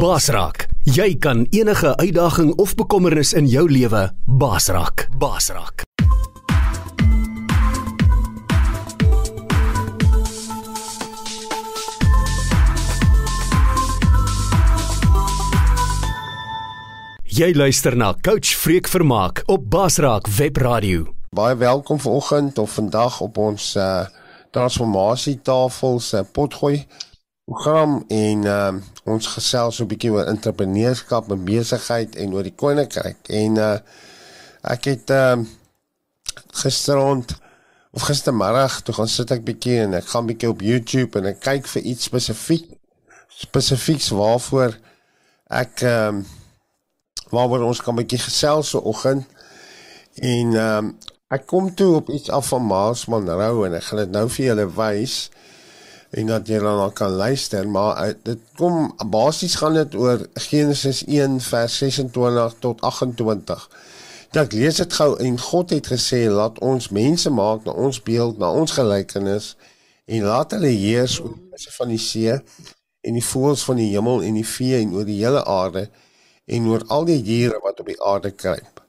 Basraak. Jy kan enige uitdaging of bekommernis in jou lewe basraak. Basraak. Jy luister na Coach Freek Vermaak op Basraak Webradio. Baie welkom vanoggend of vandag op ons uh transformasietafel se potgooi program en uh ons gesels so 'n bietjie oor entrepreneurskap en besigheid en oor die koninkryk en uh ek het uh gisterond of gistermiddag toe gaan sit ek bietjie en ek gaan bietjie op YouTube en ek kyk vir iets spesifiek spesifieks waarvoor ek ehm um, waaroor ons kan bietjie gesels vanoggend. En ehm um, ek kom toe op iets af van Miles Monroe en ek gaan dit nou vir julle wys en dat julle dan kan luister, maar uh, dit kom basies gaan dit oor Genesis 1 vers 26 tot 28. Dat lees dit gou en God het gesê laat ons mense maak na ons beeld, na ons gelykenis en laat hulle heers oor die visse van die see en die voëls van die hemel en die vee en oor die hele aarde en oor al die diere wat op die aarde kruip.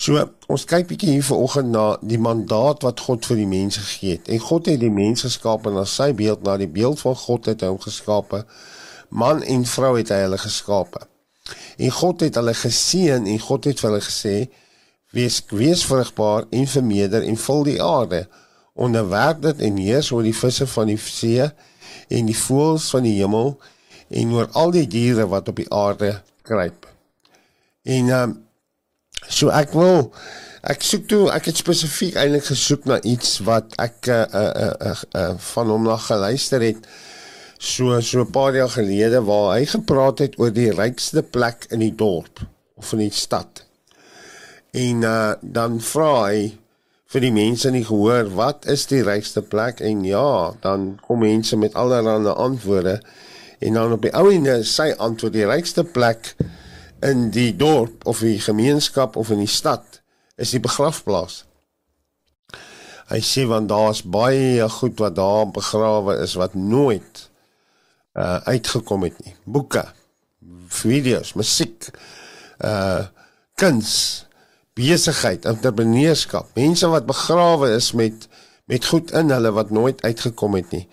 So, ons kyk bietjie hier vanoggend na die mandaat wat God vir die mense gegee het. En God het die mens geskaap na sy beeld, na die beeld van God het hy hom geskape. Man en vrou het hy hulle geskape. En God het hulle geseën en God het vir hulle gesê: "Wees wees vrugbaar en vermeerder en vul die aarde, onderwerp dit en heers oor die visse van die see en die voëls van die hemel en oor al die diere wat op die aarde kruip. En ehm um, so ek wil ek soek toe ek het spesifiek eintlik gesoek na iets wat ek uh uh uh, uh van hom nog geluister het so so 'n paar jaar gelede waar hy gepraat het oor die rykste plek in die dorp of in die stad. En uh dan vra hy vir die mense nie gehoor wat is die rykste plek en ja, dan kom mense met allerlei antwoorde. En dan op die ou ene sy antwoord die rykste plek in die dorp of die gemeenskap of in die stad is die begrafplaas. Hy sê want daar's baie goed wat daar begrawe is wat nooit uh uitgekom het nie. Boeke, video's, musiek, uh kuns, besigheid, entrepreneurskap, mense wat begrawe is met met goed in hulle wat nooit uitgekom het nie.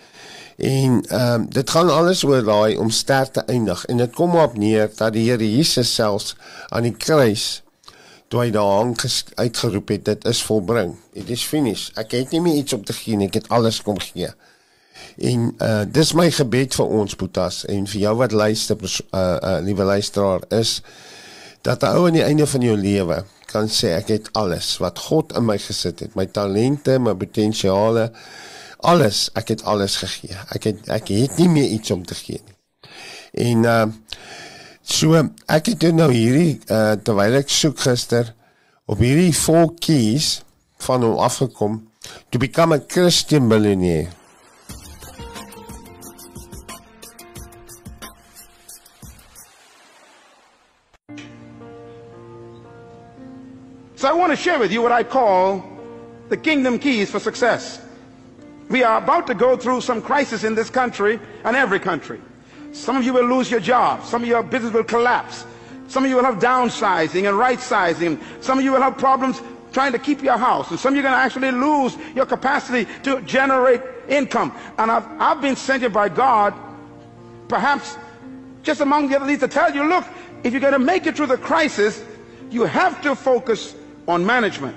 En ehm um, dit gaan alles oor daai om sterk te eindig en dit kom op neer dat die Here Jesus selfs aan die kruis toe hy daar hang uitgeroep het dit is volbring. It is finished. Ek het nie meer iets om te gee nie, ek het alles kom gee. En uh dis my gebed vir ons Boetas en vir jou wat luister uh uh liewe luisteraar is dat ou aan die einde van jou lewe kan sê ek het alles wat God in my gesit het, my talente, my potensiale alles, ek het alles gegee. Ek het ek het nie meer iets om te gee nie. En uh so ek het nou hierdie uh terwyl ek soek gister op hierdie four keys van hom afgekom to become a Christian millionaire. So I want to share with you what I call the kingdom keys for success. We are about to go through some crisis in this country and every country. Some of you will lose your job. Some of your business will collapse. Some of you will have downsizing and right sizing. Some of you will have problems trying to keep your house. And some of you are going to actually lose your capacity to generate income. And I've, I've been sent here by God, perhaps just among the other leaders, to tell you, look, if you're going to make it through the crisis, you have to focus on management.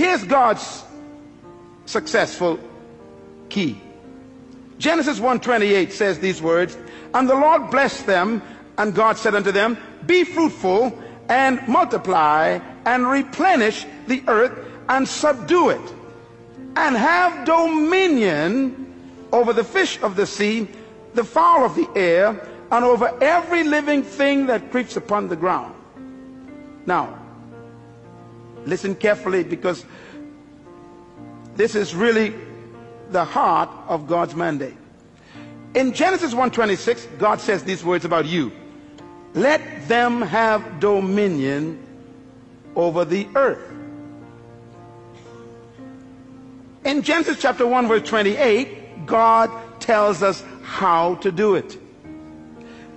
Here's God's successful key. Genesis 1:28 says these words, "And the Lord blessed them, and God said unto them, Be fruitful and multiply and replenish the earth and subdue it, and have dominion over the fish of the sea, the fowl of the air, and over every living thing that creeps upon the ground." Now, Listen carefully because this is really the heart of God's mandate. In Genesis 1:26, God says these words about you. Let them have dominion over the earth. In Genesis chapter 1, verse 28, God tells us how to do it.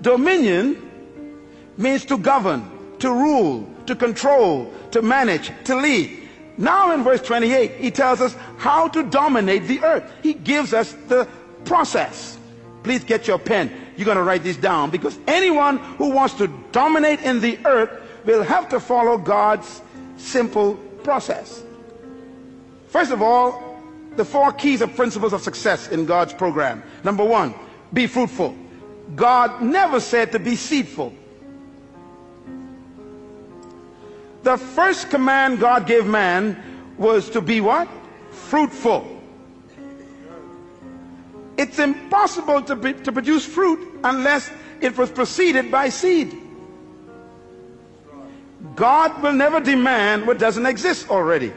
Dominion means to govern, to rule, to control, to manage, to lead. Now in verse 28, he tells us how to dominate the earth. He gives us the process. Please get your pen. You're going to write this down because anyone who wants to dominate in the earth will have to follow God's simple process. First of all, the four keys of principles of success in God's program. Number one, be fruitful. God never said to be seedful. The first command God gave man was to be what? Fruitful. It's impossible to, be, to produce fruit unless it was preceded by seed. God will never demand what doesn't exist already.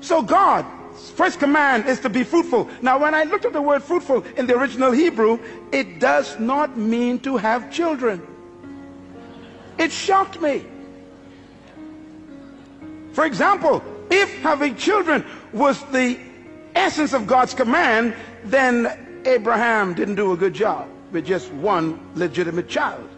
So God's first command is to be fruitful. Now when I looked at the word fruitful in the original Hebrew, it does not mean to have children. It shocked me. For example, if having children was the essence of God's command, then Abraham didn't do a good job with just one legitimate child.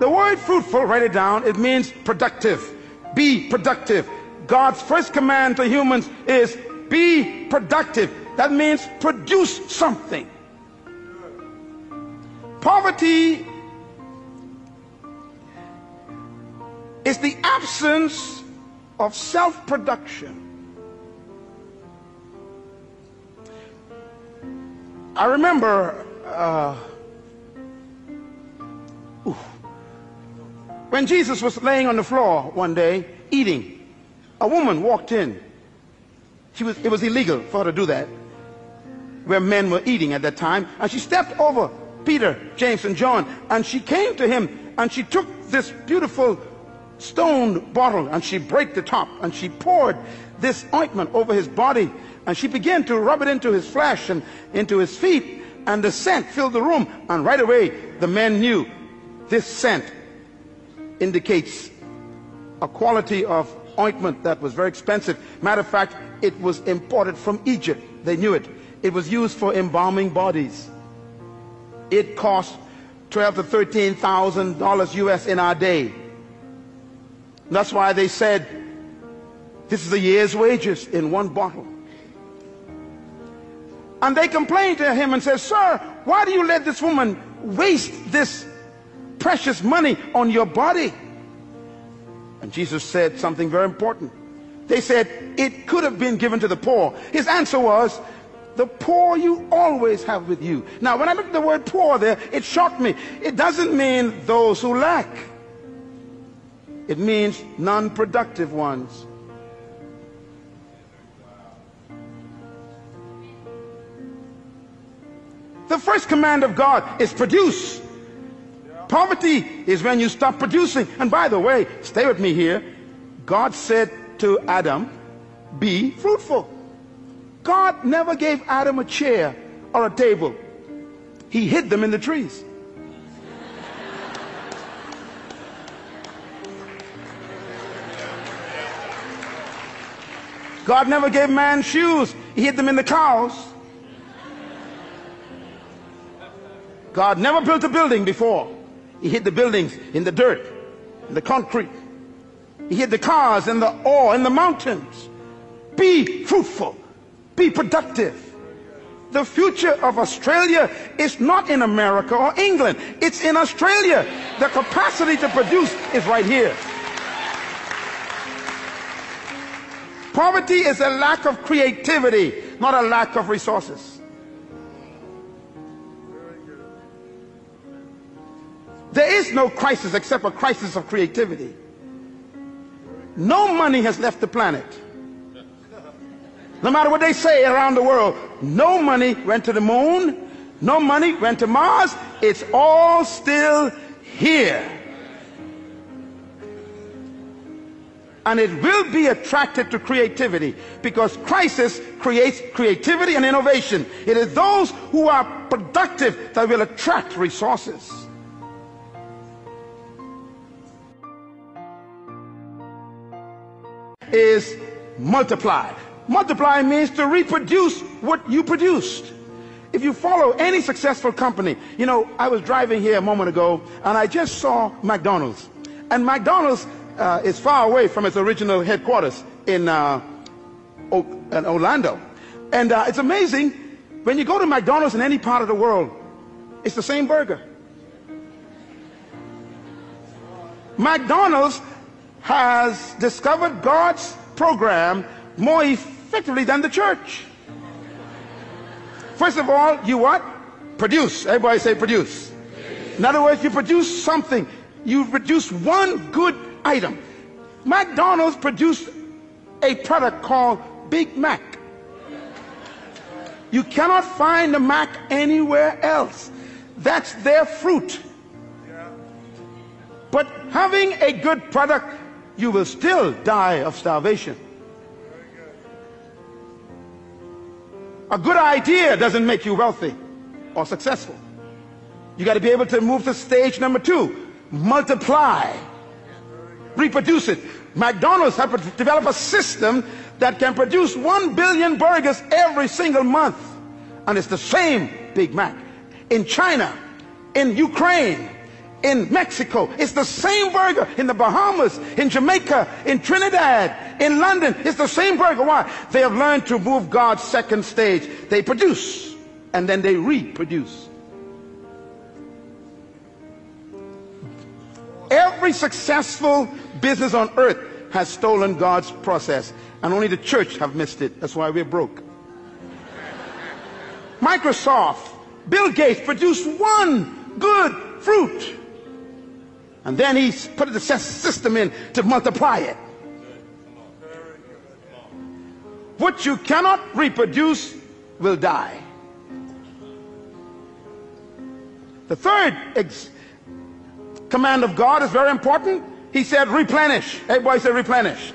The word fruitful, write it down, it means productive. Be productive. God's first command to humans is be productive. That means produce something. Poverty is the absence of self production. I remember uh, when Jesus was laying on the floor one day eating, a woman walked in. She was, it was illegal for her to do that where men were eating at that time. And she stepped over Peter, James, and John, and she came to him and she took this beautiful stone bottle and she broke the top and she poured this ointment over his body and she began to rub it into his flesh and into his feet and the scent filled the room and right away the men knew this scent indicates a quality of ointment that was very expensive. Matter of fact it was imported from Egypt. They knew it. It was used for embalming bodies it cost 12 to 13,000 dollars US in our day. That's why they said this is a year's wages in one bottle. And they complained to him and said, Sir, why do you let this woman waste this precious money on your body? And Jesus said something very important. They said, It could have been given to the poor. His answer was, the poor you always have with you. Now, when I look at the word poor there, it shocked me. It doesn't mean those who lack. It means non-productive ones. The first command of God is produce. Poverty is when you stop producing. And by the way, stay with me here. God said to Adam, be fruitful. God never gave Adam a chair or a table. He hid them in the trees. God never gave man shoes. He hid them in the cows. God never built a building before. He hid the buildings in the dirt, in the concrete. He hid the cars in the ore, in the mountains. Be fruitful. Be productive. The future of Australia is not in America or England. It's in Australia. The capacity to produce is right here. Poverty is a lack of creativity, not a lack of resources. There is no crisis except a crisis of creativity. No money has left the planet. No matter what they say around the world, no money went to the moon, no money went to Mars. It's all still here. And it will be attracted to creativity because crisis creates creativity and innovation. It is those who are productive that will attract resources. is multiplied. Multiply means to reproduce what you produced. If you follow any successful company, you know, I was driving here a moment ago and I just saw McDonald's. And McDonald's uh, is far away from its original headquarters in, uh, in Orlando. And uh, it's amazing when you go to McDonald's in any part of the world, it's the same burger. McDonald's has discovered God's program more effectively than the church. First of all, you what? Produce. Everybody say produce. In other words, you produce something. You produce one good item. McDonald's produced a product called Big Mac. You cannot find the Mac anywhere else. That's their fruit. But having a good product, you will still die of starvation. A good idea doesn't make you wealthy or successful. You got to be able to move to stage number two multiply, reproduce it. McDonald's have to develop a system that can produce one billion burgers every single month. And it's the same Big Mac. In China, in Ukraine, in Mexico, it's the same burger. In the Bahamas, in Jamaica, in Trinidad, in London, it's the same burger. Why? They have learned to move God's second stage. They produce and then they reproduce. Every successful business on earth has stolen God's process, and only the church have missed it. That's why we're broke. Microsoft, Bill Gates produced one good fruit. And then he put the system in to multiply it. What you cannot reproduce will die. The third command of God is very important. He said, replenish. Everybody said replenish.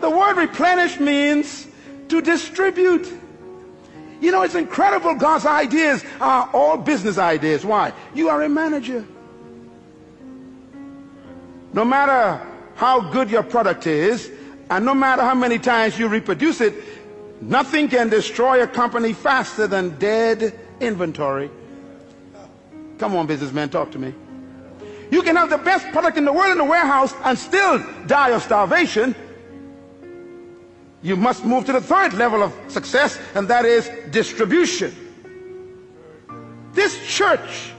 The word replenish means to distribute. You know, it's incredible. God's ideas are all business ideas. Why? You are a manager. No matter how good your product is, and no matter how many times you reproduce it, nothing can destroy a company faster than dead inventory. Come on, businessman, talk to me. You can have the best product in the world in the warehouse and still die of starvation. You must move to the third level of success, and that is distribution. This church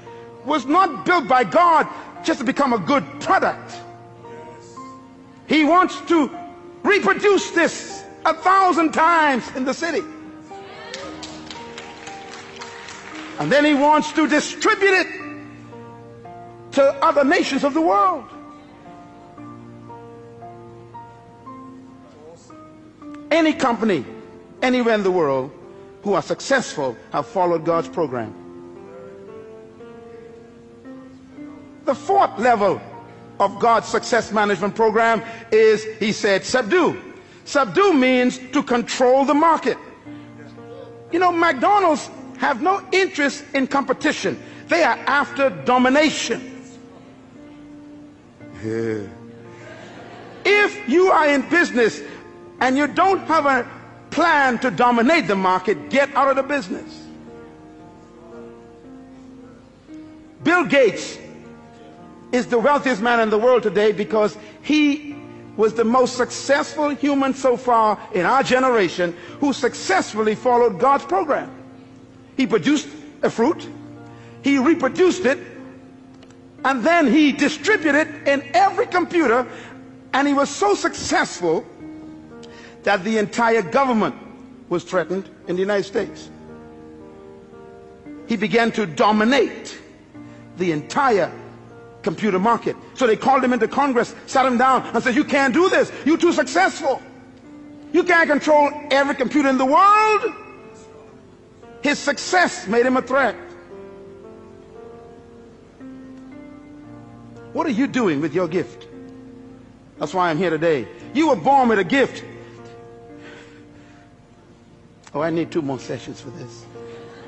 was not built by God just to become a good product. He wants to reproduce this a thousand times in the city. And then he wants to distribute it to other nations of the world. Any company, anywhere in the world, who are successful have followed God's program. The fourth level of God's success management program is, he said, subdue. Subdue means to control the market. You know, McDonald's have no interest in competition. They are after domination. If you are in business and you don't have a plan to dominate the market, get out of the business. Bill Gates is the wealthiest man in the world today because he was the most successful human so far in our generation who successfully followed God's program. He produced a fruit, he reproduced it, and then he distributed it in every computer, and he was so successful that the entire government was threatened in the United States. He began to dominate the entire computer market. So they called him into Congress, sat him down, and said, You can't do this. You're too successful. You can't control every computer in the world. His success made him a threat. What are you doing with your gift? That's why I'm here today. You were born with a gift. Oh, I need two more sessions for this.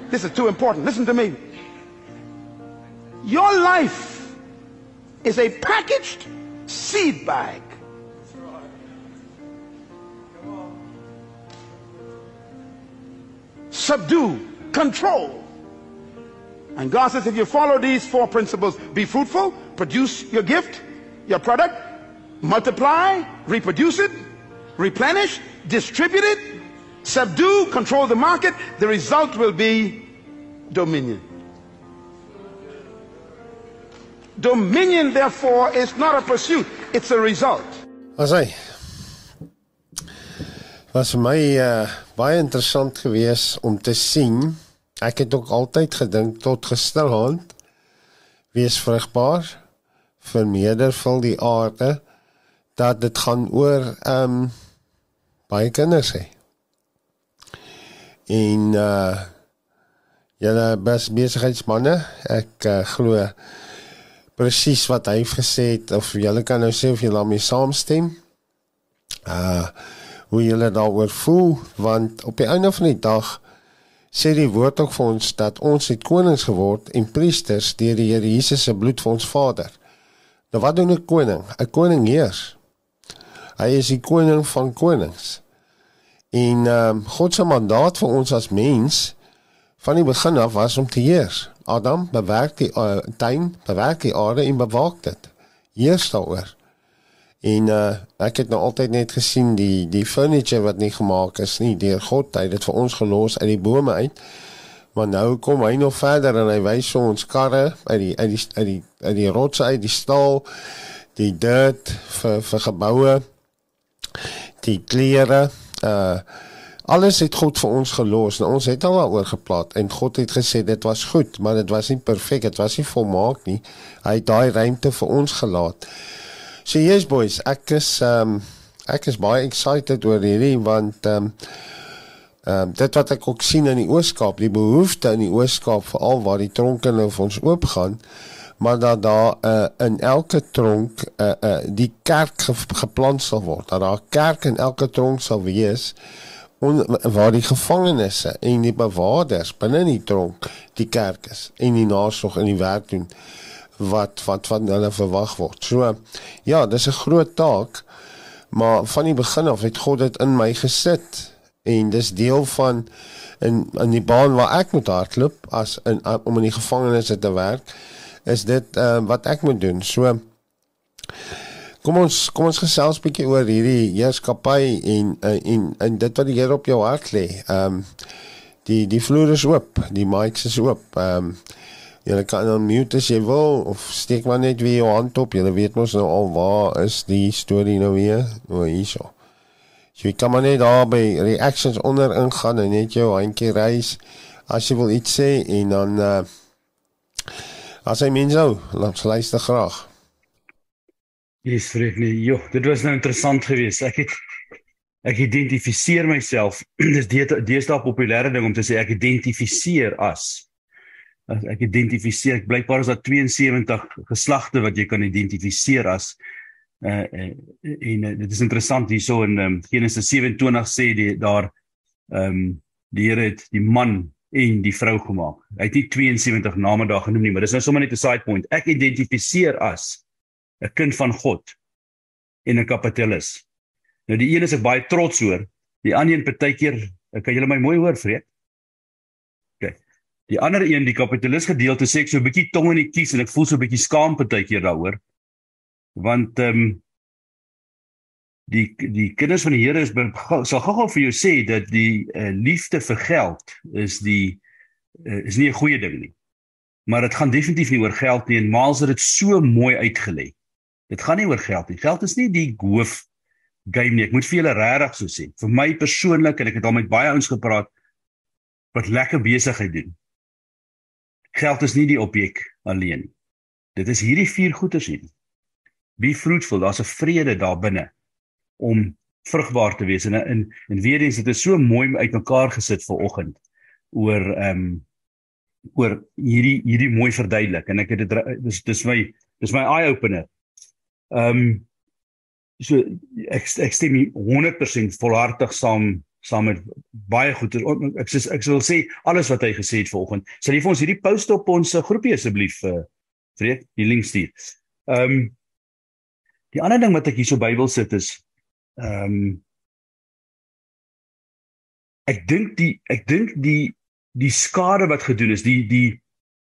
This is too important. Listen to me. Your life is a packaged seed bag. Subdue, control. And God says, if you follow these four principles, be fruitful, produce your gift, your product, multiply, reproduce it, replenish, distribute it, subdue, control the market, the result will be dominion. Dominion, therefore, is not a pursuit, it's a result. Was hy? Was vir my uh baie interessant geweest om te sien. Ek het ook altyd gedink tot gisterand wees vrugbaar vermeerdervul die aarde dat dit gaan oor ehm um, baie kinders hê. En uh julle bes besigheidsmanne, ek uh, glo presies wat hy gesê het of julle kan nou sê of julle daarmee saamstem. Uh hoe julle daaroor voel want op die einde van die dag sê die woord ook vir ons dat ons het konings geword en priesters deur die Here Jesus se bloed vir ons Vader. Nou wat doen 'n koning? 'n Koning heers. Hy is die koning van konings. En ehm um, God se mandaat vir ons as mens van die begin af was om te heers. Adam bewerk die uh, tuin, bewerk die aarde en bewaak dit. Heers daaroor. En uh, ek het nou altyd net gesien die die furniture wat nie gemaak is nie deur God, hy het dit vir ons gelos uit die bome uit. Maar nou kom hy nog verder en hy wys ons karre uit die uit die uit die uit die rotse uit die staal, die dirt vir vir geboue, die klere, uh Alles het God vir ons gelos. Nou, ons het al daaroor gepraat en God het gesê dit was goed, maar dit was nie perfek, dit was nie volmaak nie. Hy het daai ruimte vir ons gelaat. So yes boys, ek is um ek is baie excited oor hierdie want um um dit wat ek ook sien in die Ooskaap, die behoefte in die Ooskaap veral waar die tronke nou vir ons oop gaan maar dat daar uh, in elke tronk uh, uh, die kerk ge geplant sal word. Dat daar 'n kerk in elke tronk sal wees on, waar die gevangenes en die bewakers binne die tronk die kerk is en die nasorg en die werk doen wat wat van hulle verwag word. So ja, dis 'n groot taak, maar van die begin af het God dit in my gesit en dis deel van in in die baan waar ek moet hardloop as in om in die gevangenes te werk is dit uh, wat ek moet doen. So Kom ons kom ons gesels 'n bietjie oor hierdie heerskappy en eh, en en dit wat die Here op jou hart lê. Ehm um, die die vloer is oop, die mics is oop. Ehm um, jy kan dan mute as jy wil of steek maar net weer jou hand op. Jy weet mos nou al waar is die storie nou weer? O, nou, hierso. Jy kan maar net daar by reactions onder ingaan en net jou handjie reis as jy wil iets sê en dan uh as jy mens nou, luister graag. Yes, Fred, nee, joh, dit was nou interessant geweest. Ek het ek identifiseer myself. Dis deesdae populêre ding om te sê ek identifiseer as as ek identifiseer, ek blykbaar is daar 72 geslagte wat jy kan identifiseer as uh, uh en uh, dit is interessant hierso in um, Genesis 27 sê die daar ehm um, die Here het die man en die vrou gemaak. Hy het nie 72 name daar genoem nie, maar dis nou sommer net 'n side point. Ek identifiseer as 'n kind van God en 'n kapitalis. Nou die een is ek baie trots oor, die ander een partykeer, kan julle my mooi hoor, vreet? OK. Die ander een, die kapitalis gedeelte sê ek so 'n bietjie tong in die kies en ek voel so 'n bietjie skaam partykeer daaroor. Want ehm um, die die kinders van die Here is sal gou-gou vir jou sê dat die uh, liefde vir geld is die uh, is nie 'n goeie ding nie. Maar dit gaan definitief nie oor geld nie en maals het dit so mooi uitgelê. Dit gaan nie oor geld nie. Geld is nie die hoof game nie. Ek moet vir julle regtig so sê. Vir my persoonlik en ek het al met baie ouens gepraat wat lekker besigheid doen. Geld is nie die objek alleen. Dit is hierdie vier goeders hier. Be fruitful. Daar's 'n vrede daar binne om vrugbaar te wees en in en weer eens dit is so mooi uitmekaar gesit vir oggend oor ehm um, oor hierdie hierdie mooi verduidelik en ek het dit dis dis my dis my eye opener Ehm um, so ek ek stem 100% volhartig saam saam met baie goed. Ek sê ek sal sê alles wat hy gesê het vanoggend. Sal jy vir ons hierdie post op ons eh, groepie asseblief uh Fred, die link stuur. Ehm um, die ander ding wat ek hierso Bybel sit is ehm um, ek dink die ek dink die die skade wat gedoen is, die die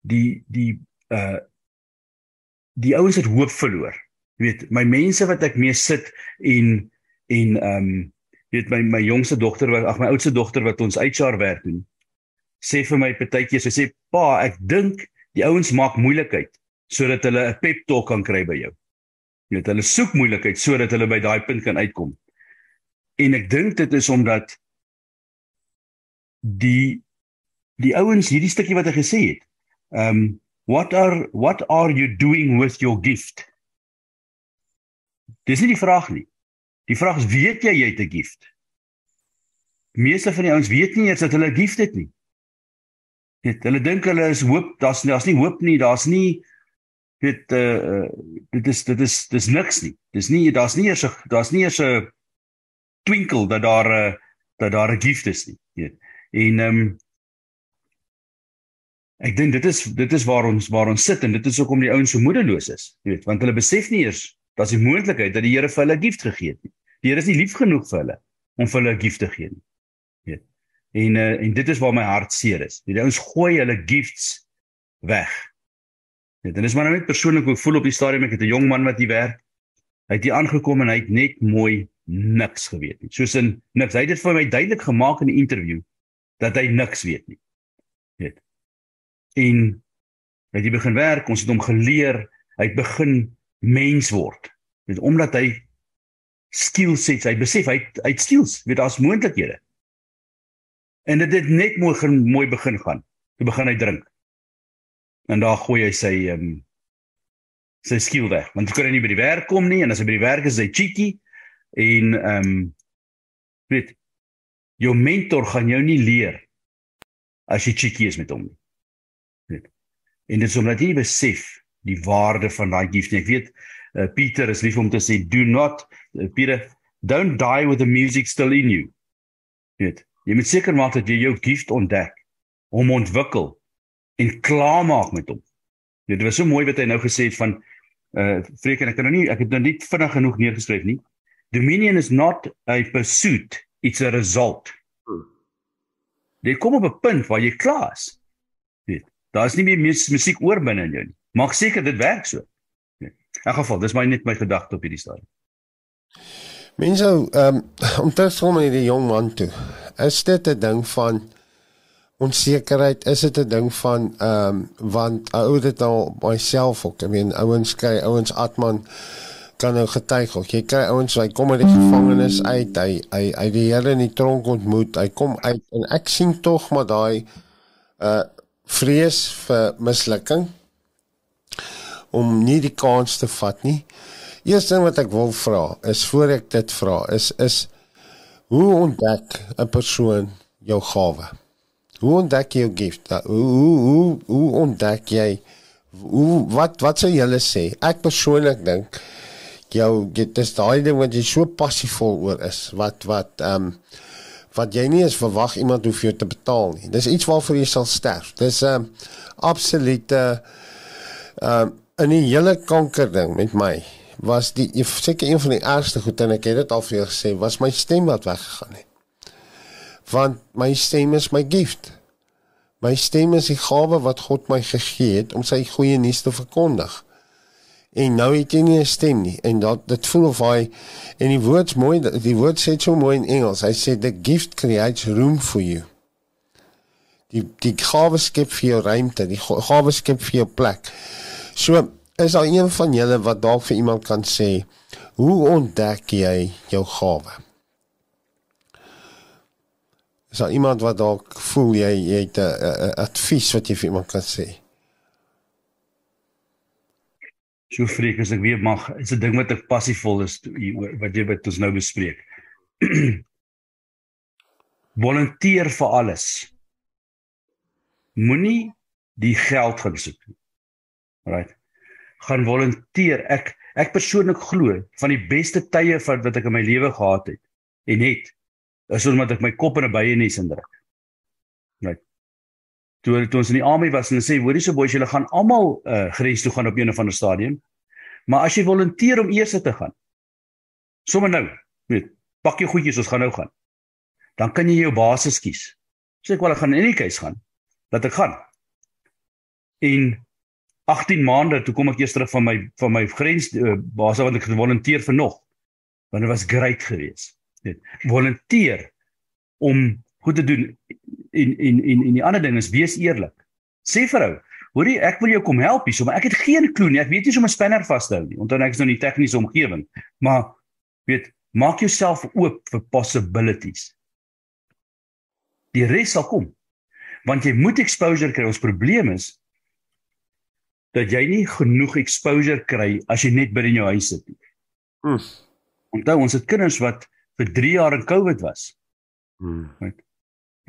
die die uh die ouens het hoop verloor. Jy weet, my mense wat ek mee sit en en ehm um, weet my my jongste dogter wat ag my oudste dogter wat ons HR werk doen sê vir my partykeer sy sê pa ek dink die ouens maak moeilikheid sodat hulle 'n pep talk kan kry by jou. Jy weet hulle soek moeilikheid sodat hulle by daai punt kan uitkom. En ek dink dit is omdat die die ouens hierdie stukkie wat hy gesê het. Um what are what are you doing with your gift? Dis nie die vraag nie. Die vraag is weet jy jy het 'n gift? Meeste van die ouens weet nie eers dat hulle 'n gift het nie. Net hulle dink hulle is hoop, daar's daar's nie hoop nie, daar's nie dit uh dit is dit is dis niks nie. Dis nie daar's nie eers daar's nie eers 'n twinkel dat daar 'n dat daar 'n gift is nie, weet. En ehm um, ek dink dit is dit is waar ons waar ons sit en dit is hoekom die ouens so moedeloos is, weet, want hulle besef nie eers daar's die moontlikheid dat die Here vir hulle 'n gift gegee het. Die Here is nie lief genoeg vir hulle om vir hulle 'n gift te gee nie. Weet. En uh, en dit is waar my hart seer is. Die ouens gooi hulle gifts weg. Net en dis maar nou net persoonlik hoe ek voel op die stadium ek het 'n jong man wat hier werk. Hy het hier aangekom en hy het net mooi niks geweet nie. Soos in niks. Hy het dit vir my duidelik gemaak in die onderhoud dat hy niks weet nie. Weet. En hy het begin werk, ons het hom geleer, hy het begin mens word. Weet omdat hy skills het, hy besef hy het, hy het skills, weet daar's moontlikhede. En dit het net mooi mooi begin gaan. Toe begin hy drink. En daar gooi hy sy ehm um, sy skill weg, want hy kan nie by die werk kom nie en as hy by die werk is, hy cheeky en ehm um, weet jou mentor gaan jou nie leer as jy cheeky is met hom nie. Weet. En dit is omdat jy besef die waarde van daai gift nie. Ek weet uh, Pieter is lief om te sê do not uh, Pieter don't die with the music still in you. Weet. Jy moet seker maak dat jy jou gift ontdek, hom ontwikkel en klaarmaak met hom. Dit was so mooi wat hy nou gesê het van uh Freek en ek kan nou nie ek het nou nie vinnig genoeg neergeskryf nie. Dominion is not a pursuit, it's a result. Jy kom op 'n punt waar jy klaar is. Weet, daar is nie meer musiek oor binne in jou nie. Maak seker dit werk so. In geval, dis my net my gedagte op hierdie stadium. Mense, ehm um, om te sê met die jong man toe. Is dit 'n ding van onsekerheid? Is dit 'n ding van ehm um, want ou dit al myself ook. I mean, ouens kry ouens atman kan nou getuig ook. Jy kry ouens wat kom uit die gevangenis uit, hy hy hy die Here in die tronk ontmoet. Hy kom uit en ek sien tog maar daai uh vrees vir mislukking om nie die kans te vat nie. Eerste ding wat ek wil vra is voor ek dit vra is is hoe ontdek 'n persoon jou gawe? Hoe ontdek jy jou gift? Hoe hoe hoe, hoe ontdek jy hoe wat wat sou julle sê? Ek persoonlik dink jou dit is daai ding wat jy so passievol oor is wat wat ehm um, wat jy nie eens verwag iemand hoef jou te betaal nie. Dis iets waarvoor jy sal sterf. Dis 'n um, absolute ehm um, in die hele kanker ding met my was die seker een van die ergste goed en ek het dit al vir jou gesê was my stem wat weggegaan het. Want my stem is my gift. My stem is die gawe wat God my gegee het om sy goeie nuus te verkondig. En nou het jy nie 'n stem nie en dat dit voel of hy en die woord's mooi die woord sê so mooi in Engels. Hy sê the gift creates room for you. Die die gawe skep vir jou ruimte, die gawe skep vir jou plek. So is daar een van julle wat dalk vir iemand kan sê hoe ontdek jy jou gawe? Is daar iemand wat dalk voel jy jy het 'n advies wat jy vir iemand kan sê? So vreek as ek weer mag, is 'n ding wat ek passievol is wat jy wat ons nou bespreek. Volunteer vir alles. Moenie die geld gaan soek nie. Right gaan volunteer. Ek ek persoonlik glo van die beste tye wat wat ek in my lewe gehad het en het is omdat ek my kop in 'n byenes indruk. Right. Toe toe ons in die army was en hulle sê hoorie so boys julle gaan almal uh, grens toe gaan op een of ander stadium. Maar as jy volunteer om eers te gaan. Sommige nou, weet, pak jou goedjies ons gaan nou gaan. dan kan jy jou basis kies. Sê ek wel ek gaan in die keuse gaan. Laat ek gaan. En 18 maande toe kom ek eers terug van my van my grens uh, basis want ek gevolunteer vir nog. Want dit was great geweest. Net volunteer om goed te doen en en en en die ander ding is wees eerlik. Sê vir ou, hoorie ek wil jou kom help hier, maar ek het geen klou nie. Ek weet nie hoe om 'n spanner vas te hou nie. Onthou ek is nou in die tegniese omgewing, maar weet maak jouself oop vir possibilities. Die res sal kom. Want jy moet exposure kry. Ons probleem is dat jy nie genoeg exposure kry as jy net binne in jou huis sit nie. Mm. Onthou ons het kinders wat vir 3 jaar in COVID was. Mm. Right?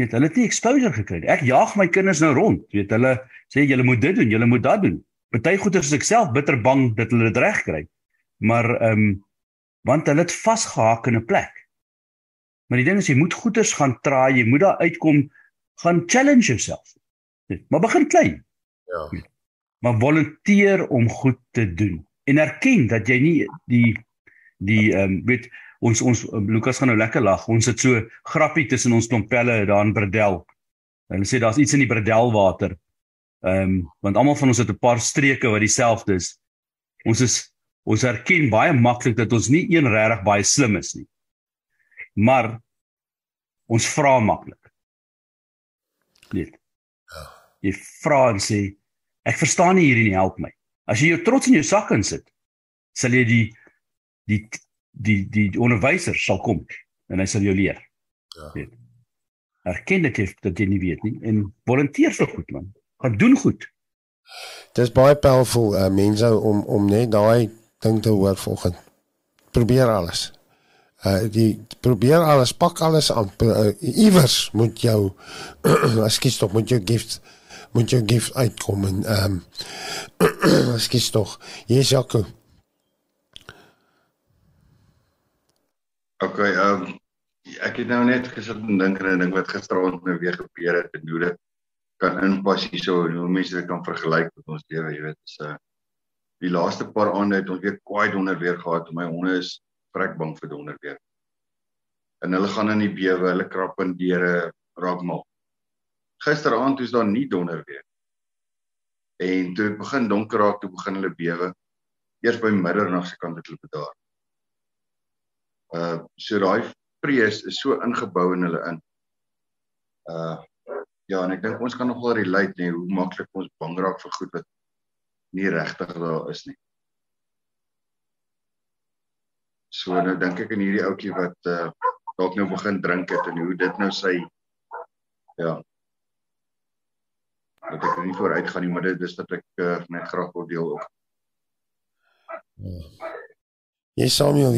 Weet, hulle het nie exposure gekry nie. Ek jaag my kinders nou rond. Weet, hulle sê julle moet dit doen, julle moet dat doen. Party goeie is ek self bitter bang dat hulle dit reg kry. Maar ehm um, want hulle het vasgehaak in 'n plek. Maar die ding is jy moet goeders gaan traai, jy moet daar uitkom, gaan challenge yourself. Maar begin klein. Ja. Maar volunteer om goed te doen en erken dat jy nie die die ehm um, weet ons ons Lukas gaan nou lekker lag. Ons het so grappie tussen ons klompelle daar in Bredel. Hulle sê daar's iets in die Bredel water. Ehm um, want almal van ons het 'n paar streke wat dieselfde is. Ons is ons erken baie maklik dat ons nie een regtig baie slim is nie. Maar ons vra maklik. Net. Jy vra en sê ek verstaan nie hierdie nie, help my. As jy jou trots in jou sak insit, sal jy die die die die onderwyser sal kom en hy sal jou leer. Ja. Net. Erken dit dat jy nie weet nie en volunteer vir goed man. Gaan doen goed. Dis baie powerful uh, mense om om net daai ding te hoor volgens. Probeer alles. Uh die probeer alles, pak alles aan. Uh, iewers moet jou ekskuus tog moet jou gift moet jou gift uitkom en ehm um, ekskuus tog. Yes, Jaco. OK, ehm um, ek het nou net gesit en dink aan 'n ding wat gisteraand nou weer gebeur het en hoe dit kan inpas hierso en hoe mense dit kan vergelyk met ons lewe, jy weet, is 'n uh, die laaste paar aande het ons weer kwaai donder weer gehad. My honde is vrek bang vir donder weer. En hulle gaan in die bewe, hulle krap in deure, raak mal. Gisteraand was daar nie donder weer. En toe dit begin donker raak, toe begin hulle bewe. Eers by middernag se kant het hulle bedaar. Uh so daai vrees is so ingebou in hulle in. Uh ja, en ek dink ons kan nogal relate nie hoe maklik ons bang raak vir goed wat nie regtig daar is nie. So nou dink ek aan hierdie ouetjie wat uh dalk nou begin drink het en hoe dit nou sy ja. Dat ek nie vooruit gaan nie, maar dit is dat ek uh, net graag wil deel ook. Jy Samuel,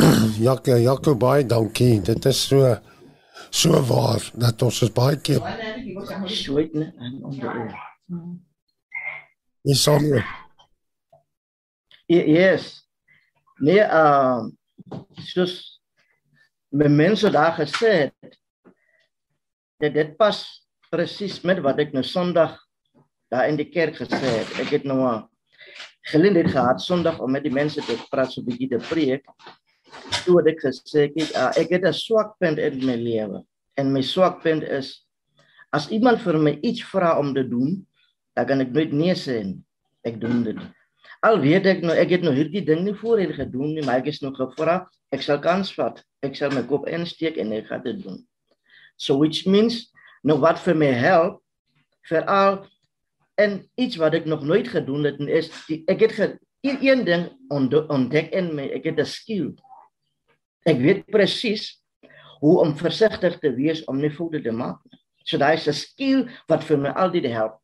Jaco, Jaco baie dankie. Dit is so so waar dat ons is baie keer. Net en onder. Is somewhere. Yes. Nee, uh soos my mense daar gesê het dat dit pas presies met wat ek nou Sondag daar in die kerk gesê het. Ek het nou 'n geleentheid gehad Sondag om met die mense te praat so 'n bietjie te preek. Toe het ek gesê ek het, uh, ek het 'n swak punt in my lewe en my swak punt is as iemand vir my iets vra om te doen, dan kan ek nooit nee sê nie. Ek doen dit. Al weet ek nou ek het nou hierdie ding nie voorheen gedoen nie, maar ek is nog gevra, ek sal kans vat. Ek sal my kop insteek en ek gaan dit doen. So which means nou wat vir my help veral en iets wat ek nog nooit gedoen het en is die, ek het ge, een ding ontdek in my, ek het 'n skill. Ek weet presies hoe om versigtig te wees om nie foute te maak nie. So daai is 'n skill wat vir my altyd help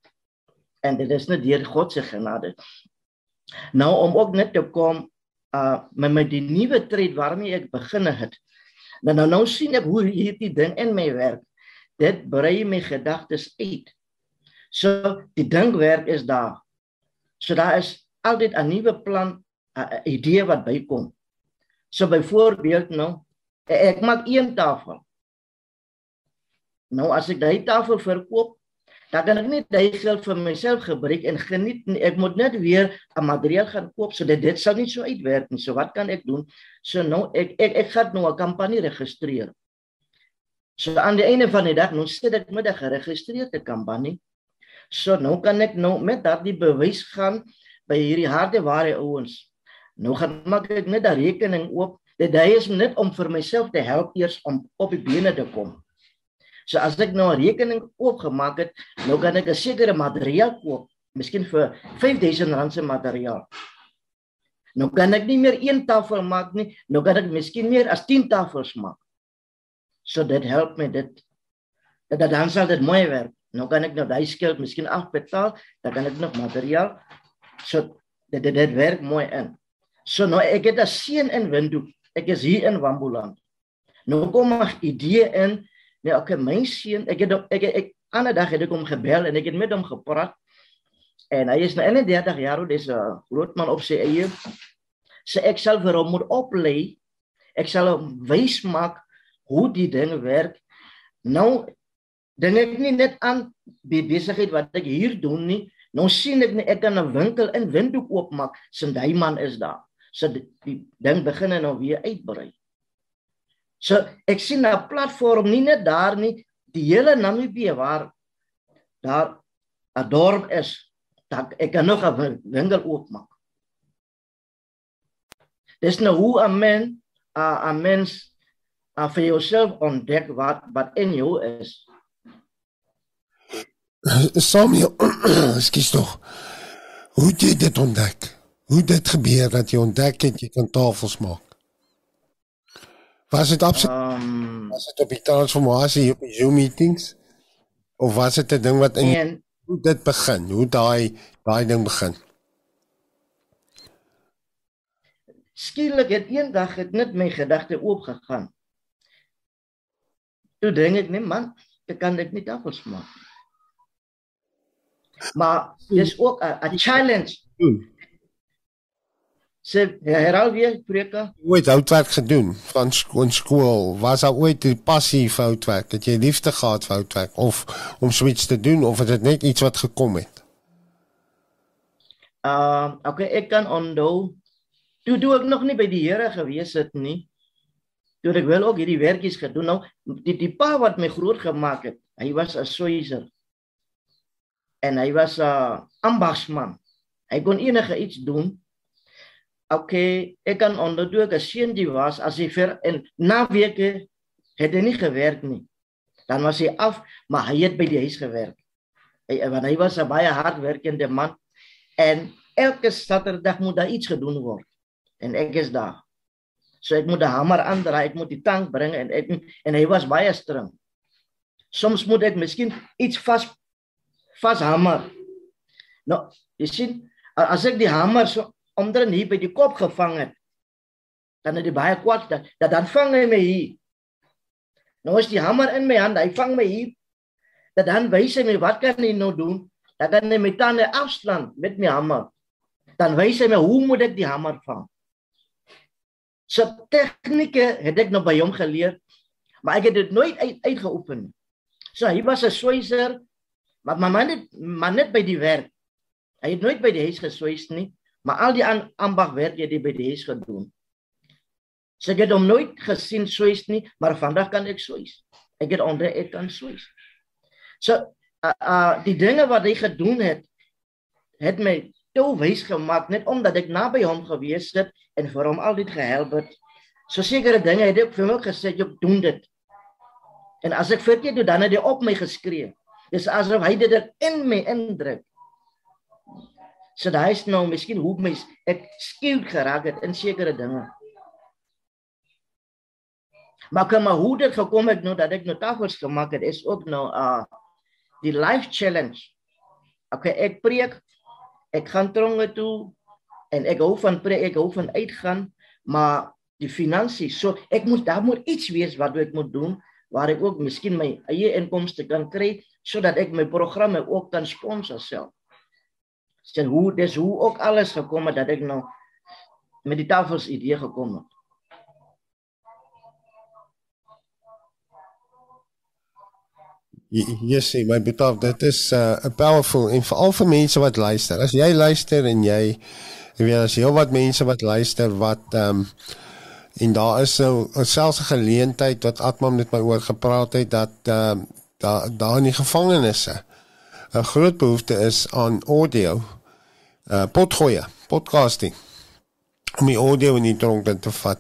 en dit is net deur God se genade. Nou om ook net te kom uh met my die nuwe trend waarmee ek begin het. Dan nou nou sien ek hoe hierdie ding in my werk. Dit brei my gedagtes uit. So die dinkwerk is daar. So daar is altyd 'n nuwe plan, 'n idee wat bykom. So byvoorbeeld nou, ek maak een tafel. Nou as ek daai tafel verkoop, dan kan ek net daai geld vir myself gebruik en geniet nie. ek moet net weer 'n materiaal gaan koop sodat dit sal nie so uitwerk nie. So wat kan ek doen? So nou ek ek ek gaan nou 'n kampanje registreer. So aan die einde van die dag nou sit ek met 'n geregistreerde kampanje. So nou kan ek nou met daardie bewys gaan by hierdie harde ware ouens. Nou gaan maak ek net 'n rekening oop. Dit hy is net om vir myself te help eers om op die bene te kom. So as ek nou 'n rekening oopgemaak het, nou kan ek 'n sekere materiaal koop, miskien vir R5000 se materiaal. Nou kan ek nie meer een tafel maak nie, nou kan ek miskien meer as 10 tafels maak. So dit help my dit dat dan sal dit mooi werk. Nou kan ek nou daai skuld miskien afbetaal, dan kan ek nog materiaal. So dit dit, dit werk mooi in. So nou ek het 'n seën in Windhoek. Ek is hier in Wambuland. Nou kom 'n idee in Nee, okay, my seun, ek het ek ek, ek ander dag het ek hom gebel en ek het met hom gepraat. En hy is nou 31 jaar oud, dis 'n groot man op sy eie. Sy so ek sal vir hom moet oplei. Ek sal hom wys maak hoe die ding werk. Nou dink ek nie net aan die besigheid wat ek hier doen nie. Nou sien ek nie ek kan 'n winkel in Windhoek oopmaak. Sy man is daar. So die, die ding begin nou weer uitbrei. So ek sien 'n platform nie net daar nie, die hele Namibië waar daar 'n dorp is, dat ek kan nog 'n winkel oopmaak. Dis nou hoe 'n mens 'n mens uh, vir jouself ontdek wat wat in jou is. Samuel, tog. Hoe het jy dit ontdek? Hoe het dit gebeur dat jy ontdek het jy kan tafels maak? Was dit absoluut um, was dit op die transformasie op die Zoom meetings of was dit 'n ding wat in en, hoe dit begin? Hoe daai daai ding begin? Skielik het eendag het net my gedagte oopgegaan. Toe dink ek net man, ek kan dit nie tafels maak. Maar dis ook 'n challenge. Hmm sê herhaal weer preke. Ooit houtwerk gedoen van skoon skool. Was daar ooit 'n passie vir houtwerk? Het jy liefde gehad vir houtwerk of om swits te doen of het dit net iets wat gekom het? Ehm uh, okay, ek kan onthou toe toe ek nog nie by die Here gewees het nie. Toe ek wel ook hierdie werkies gedoen nou die die pa wat my groot gemaak het. Hy was 'n soiser. En hy was 'n ambagsman. Hy kon enige iets doen okay, ek kan onderdoen dat seun die was as hy vir en na weke het hy nie gewerk nie. Dan was hy af, maar hy het by die huis gewerk. Hy want hy was 'n baie hardwerkende man en elke Saterdag moet daar iets gedoen word. En ek is daar. So ek moet die hamer aandraai, ek moet die tank bring en ek en hy was baie streng. Soms moet ek miskien iets vas vas hamer. Nou, jy sien, as ek die hamer so omdat hy by die kop gevang het. Dan het hy baie kwaad dat, dat dan vang hy my hier. Nou is die hamer in my hand, hy vang my hier. Dat dan wys hy my wat kan hy nou doen? Dat kan hy my tande afslaan met my hamer. Dan wys hy my hoe moet ek die hamer vang? So tegnieke het ek nou by hom geleer, maar ek het dit nooit uit, uitgeoefen nie. So hy was 'n swyser, maar my man het maar net by die werk. Hy het nooit by die huis geswys nie. Maar al die ambagwerk het hy by die huis gedoen. So ek het hom nooit gesien swys nie, maar vandag kan ek swys. Ek het onder ek kan swys. So uh, uh die dinge wat hy gedoen het het my toe wys gemaak net omdat ek naby hom gewees het en vir hom altyd gehelp het. So sekere dinge het ek vir hom gesê jy doen dit. En as ek verkeerd doen dan het hy op my geskree. Dis asof hy dit in my indruk. So daai is nou miskien hoe mens ek skielik geraak het in sekere dinge. Maar kom maar hoe dit gekom het nou dat ek nou tafels gemaak het is ook nou uh die life challenge. Okay, ek preek, ek gaan tronge toe en ek hou van preek, ek hou van uitgaan, maar die finansies, so ek moet daar moet iets wees wat ek moet doen waar ek ook miskien my eie inkomste kan kry sodat ek my programme ook kan sponsor self sien hoe dis hoe ook alles gekom het dat ek nou met die tafels idee gekom het. Jy sê my betaal dit is uh, powerful en veral vir mense wat luister. As jy luister en jy weet as jy wat mense wat luister wat ehm um, En daar is nou selfs 'n geleentheid wat Atman met my oor gepraat het dat ehm uh, daar daar in die gevangenisse 'n groot behoefte is aan audio. Uh potgoeie, podcasting. Om die audio in die tronk te vat.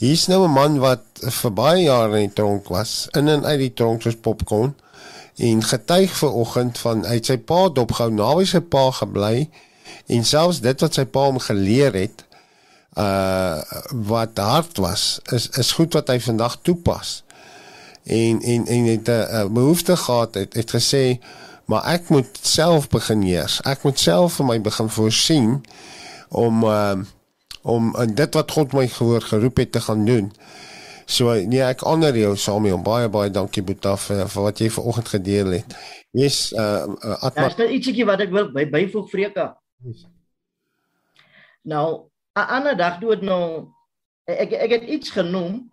Hier's nou 'n man wat vir baie jare in die tronk was, in en uit die tronk soos popcorn en getuig ver oggend van uit sy pa dopgehou naby sy pa gebly en selfs dit wat sy pa hom geleer het uh wat hard was is is goed wat hy vandag toepas. En en en het 'n uh, behoefte gehad het het gesê maar ek moet self begin eers. Ek moet self vir my begin voorsien om uh om en dit wat God my gehoor geroep het te gaan doen. So nee ek honor jou Samuel baie baie dankie Boeta vir, vir wat jy vanoggend gedeel het. Yes uh, uh Atma Daar's net ietsie wat ek wil by, byvoeg Vreka. Yes. Nou 'n ander dag dood nou ek ek het iets genoem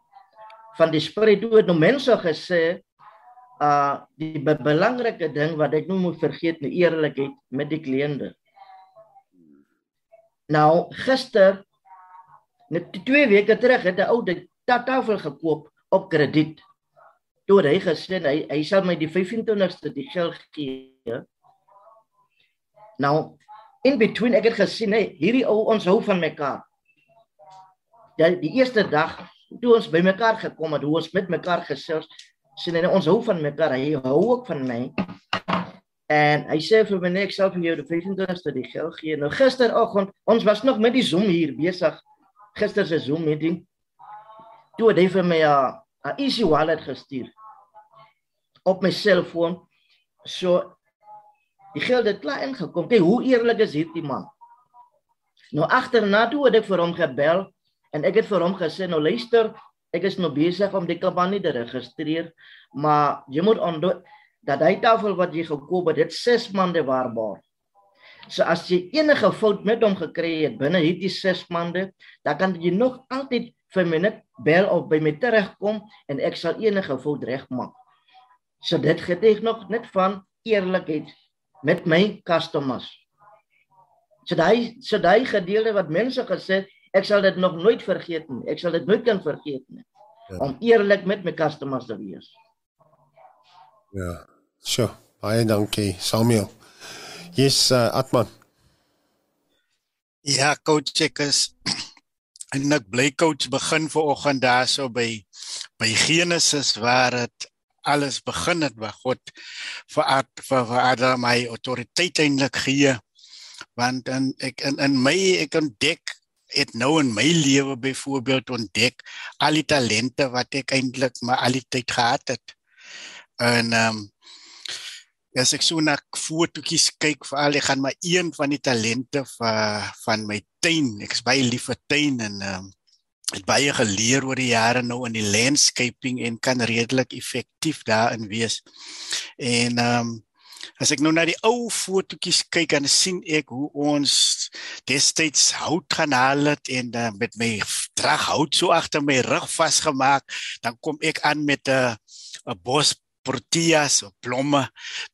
van die spirit dood nou mense gesê uh die be belangrike ding wat ek nou moet vergeet nou eerlikheid met die kliënte. Nou gister net twee weke terug het 'n ou dit tafel gekoop op krediet. Toe hy gesê hy hy sal my die 25ste die geld gee. Nou in between ek het gesien hey, hierdie ou ons hou van mekaar. Ja die eerste dag toe ons by mekaar gekom het, hoe ons met mekaar gesels, sien hy ons hou van mekaar, hy hou ook van my. En hy sê vir my ek self vir jou die 25ste die geld gee. Nou gisteroggend, ons was nog met die Zoom hier besig. Gister se Zoom meeting. Toe het hy vir my 'n easy wallet gestuur op my selfoon. So Die geld het klaar ingekom. Kyk hoe eerlik is hierdie man. Nou agterna toe het ek vir hom gebel en ek het vir hom gesê nou luister, ek is nou besig om die kampanje te registreer, maar jy moet onthou dat hy tafel wat jy gekoop het, dit 6 maande waarbaar. So as jy enige fout met hom gekry het binne hierdie 6 maande, dan kan jy nog altyd vir my net bel of by my terugkom en ek sal enige fout regmaak. So dit getuig nog net van eerlikheid met my customers. So daai so daai gedeelte wat mense gesê, ek sal dit nog nooit vergeet nie. Ek sal dit nooit kan vergeet nie. Ja. Om eerlik met my customers te wees. Ja. So, baie dankie, Samuel. Yes, uh, Atman. Ja, coach ek is en ek bly coach begin ver oggend daarso by by Genesis waar dit alles begin het waar God vir Ad, vir, vir Adam my autoriteit eintlik gee want in ek in, in my ek ontdek het nou in my lewe byvoorbeeld ontdek al die talente wat ek eintlik maar al die tyd gehad het en ehm um, as ek so na fotootjies kyk veral ek gaan maar een van die talente van van my tuin ek is baie lief vir tuin en ehm um, het baie geleer oor die jare nou in die landscaping en kan redelik effektief daarin wees. En ehm um, as ek nou na die ou fotootjies kyk en sien ek hoe ons destyds hout gaan haal het en uh, met my drag hout so agter my rug vasgemaak, dan kom ek aan met 'n 'n bos proteas of blomme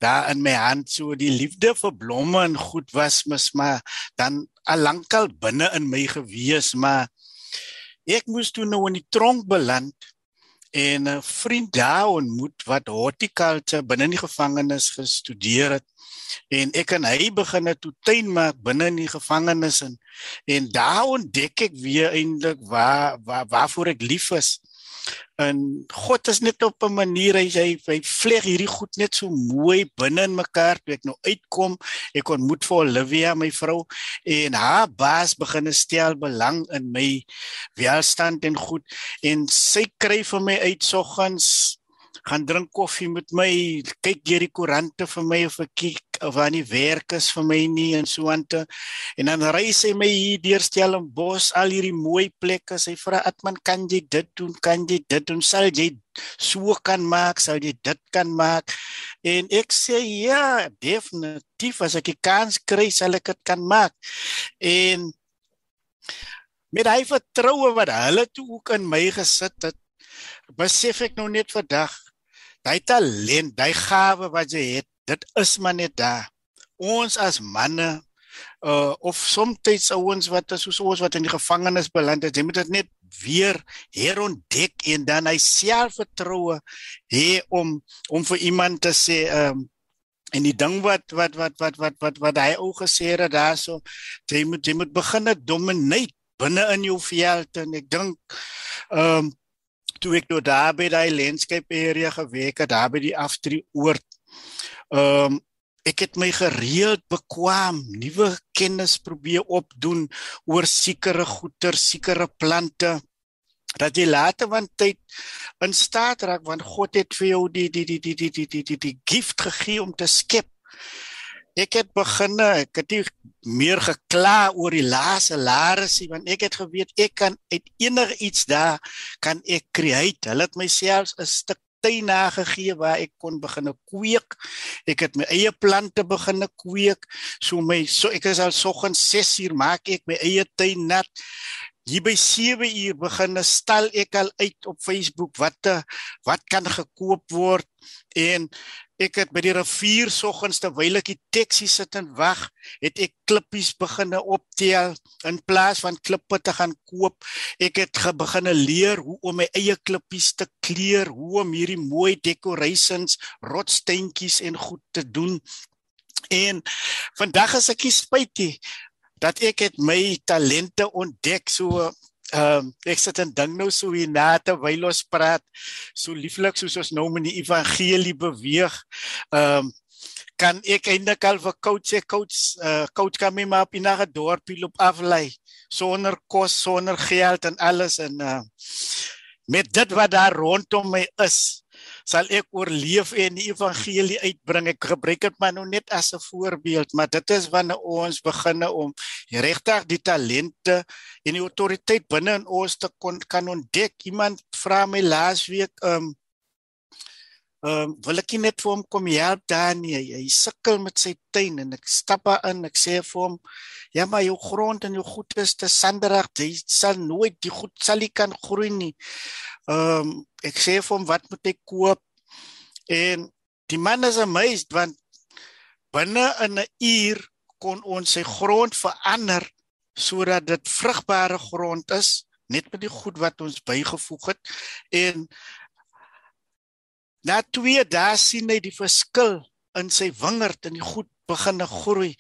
daar in my hand so die liefde vir blomme en goed was mis maar dan al lankal binne in my gewees maar Ek moes toe nou in die tronk beland en 'n vriend daar ontmoet wat horticulture binne in die gevangenis gestudeer het en ek en hy begin het toe tuin maak binne in die gevangenis en en daar ontdek ek weer eintlik waar, waar waarvoor ek lief is en God is net op 'n manier hy hy, hy vleg hierdie goed net so mooi binne in mekaar toe ek nou uitkom ek ontmoet vir Olivia my vrou en haar baas begin stel belang in my welstand en goed en sy kry vir my uitsoggens gaan drink koffie met my, kyk deur die koerante vir my of ek kyk of aan die werk is vir my nie en so aan te. En dan ry sy my hier deur Stellenbosch, al hierdie mooi plekke. Sy vra Atman, kan jy dit doen? Kan jy dit doen? Sal jy so kan maak? Sal jy dit kan maak? En ek sê ja, definitief as ek die kans kry, sal ek dit kan maak. En met hy vertroue wat hulle toe ook in my gesit het, besef ek nou net vandag Daai talent, daai gawe wat jy het, dit is maar net daar. Ons as manne uh of soms ouens wat soos ons wat in die gevangenis beland het, jy moet dit net weer herontdek en dan hy selfvertroue hê om om vir iemand te sê ehm um, en die ding wat wat wat wat wat wat wat hy ook gesê het daarso jy moet jy moet begin dominate binne in jou veld en ek dink ehm um, toe ek nou daar by daai landscape area gewerk het, daar by die aftree oord. Ehm um, ek het my gereeld bekwam nuwe kennis probeer opdoen oor sekere goeder, sekere plante dat jy later van tyd in staat raak want God het vir jou die die die die die die die, die, die gift gegee om te skep. Ek het begin ek het nie meer gekla oor die laaste larsie want ek het geweet ek kan uit enige iets daar kan ek create. Hulle het myself 'n stuk tuin nagegee waar ek kon begin kweek. Ek het my eie plante begin kweek. So my so ek is al soggens 6 uur maak ek my eie tuin nat. Hier by 7 uur begin stel ek al uit op Facebook wat wat kan gekoop word en ek het by die rivier soggens terwyl ek die taxi sit en wag, het ek klippies begine optel in plaas van klippe te gaan koop. Ek het begine leer hoe om my eie klippies te kleur, hoe om hierdie mooi decorations, rotsteentjies en goed te doen. En vandag is ek spytie dat ek het my talente ontdek so ehm um, ek sit en dink nou so hier na terwyl ons praat. So lieflik soos ons nou met die evangelie beweeg ehm um, kan ek eintlik al vir coach sê coach uh, coach kan my maar op 'n dorpie loop aflei sonder kos sonder geld en alles en uh, met dit wat daar rondom my is sal ek oorleef en die evangelie uitbring. Ek gebruik dit maar nou net as 'n voorbeeld, maar dit is wanneer ons beginne om regtig die talente en die autoriteit binne in ons te kon kan ontdek. Iemand vra my laasweek um Ehm um, wil ek net vir hom kom help daar nie. Hy sukkel met sy tuin en ek stap in. Ek sê vir hom, "Ja, maar jou grond en jou goed is te sanderig. Jy sal nooit die goed sal nie kan groei nie." Ehm um, ek sê vir hom, "Wat moet ek koop?" En die man is amazed want binne in 'n uur kon ons sy grond verander sodat dit vrugbare grond is net met die goed wat ons bygevoeg het en Na twee dae sien hy die verskil in sy wingerd en die goed begin groei.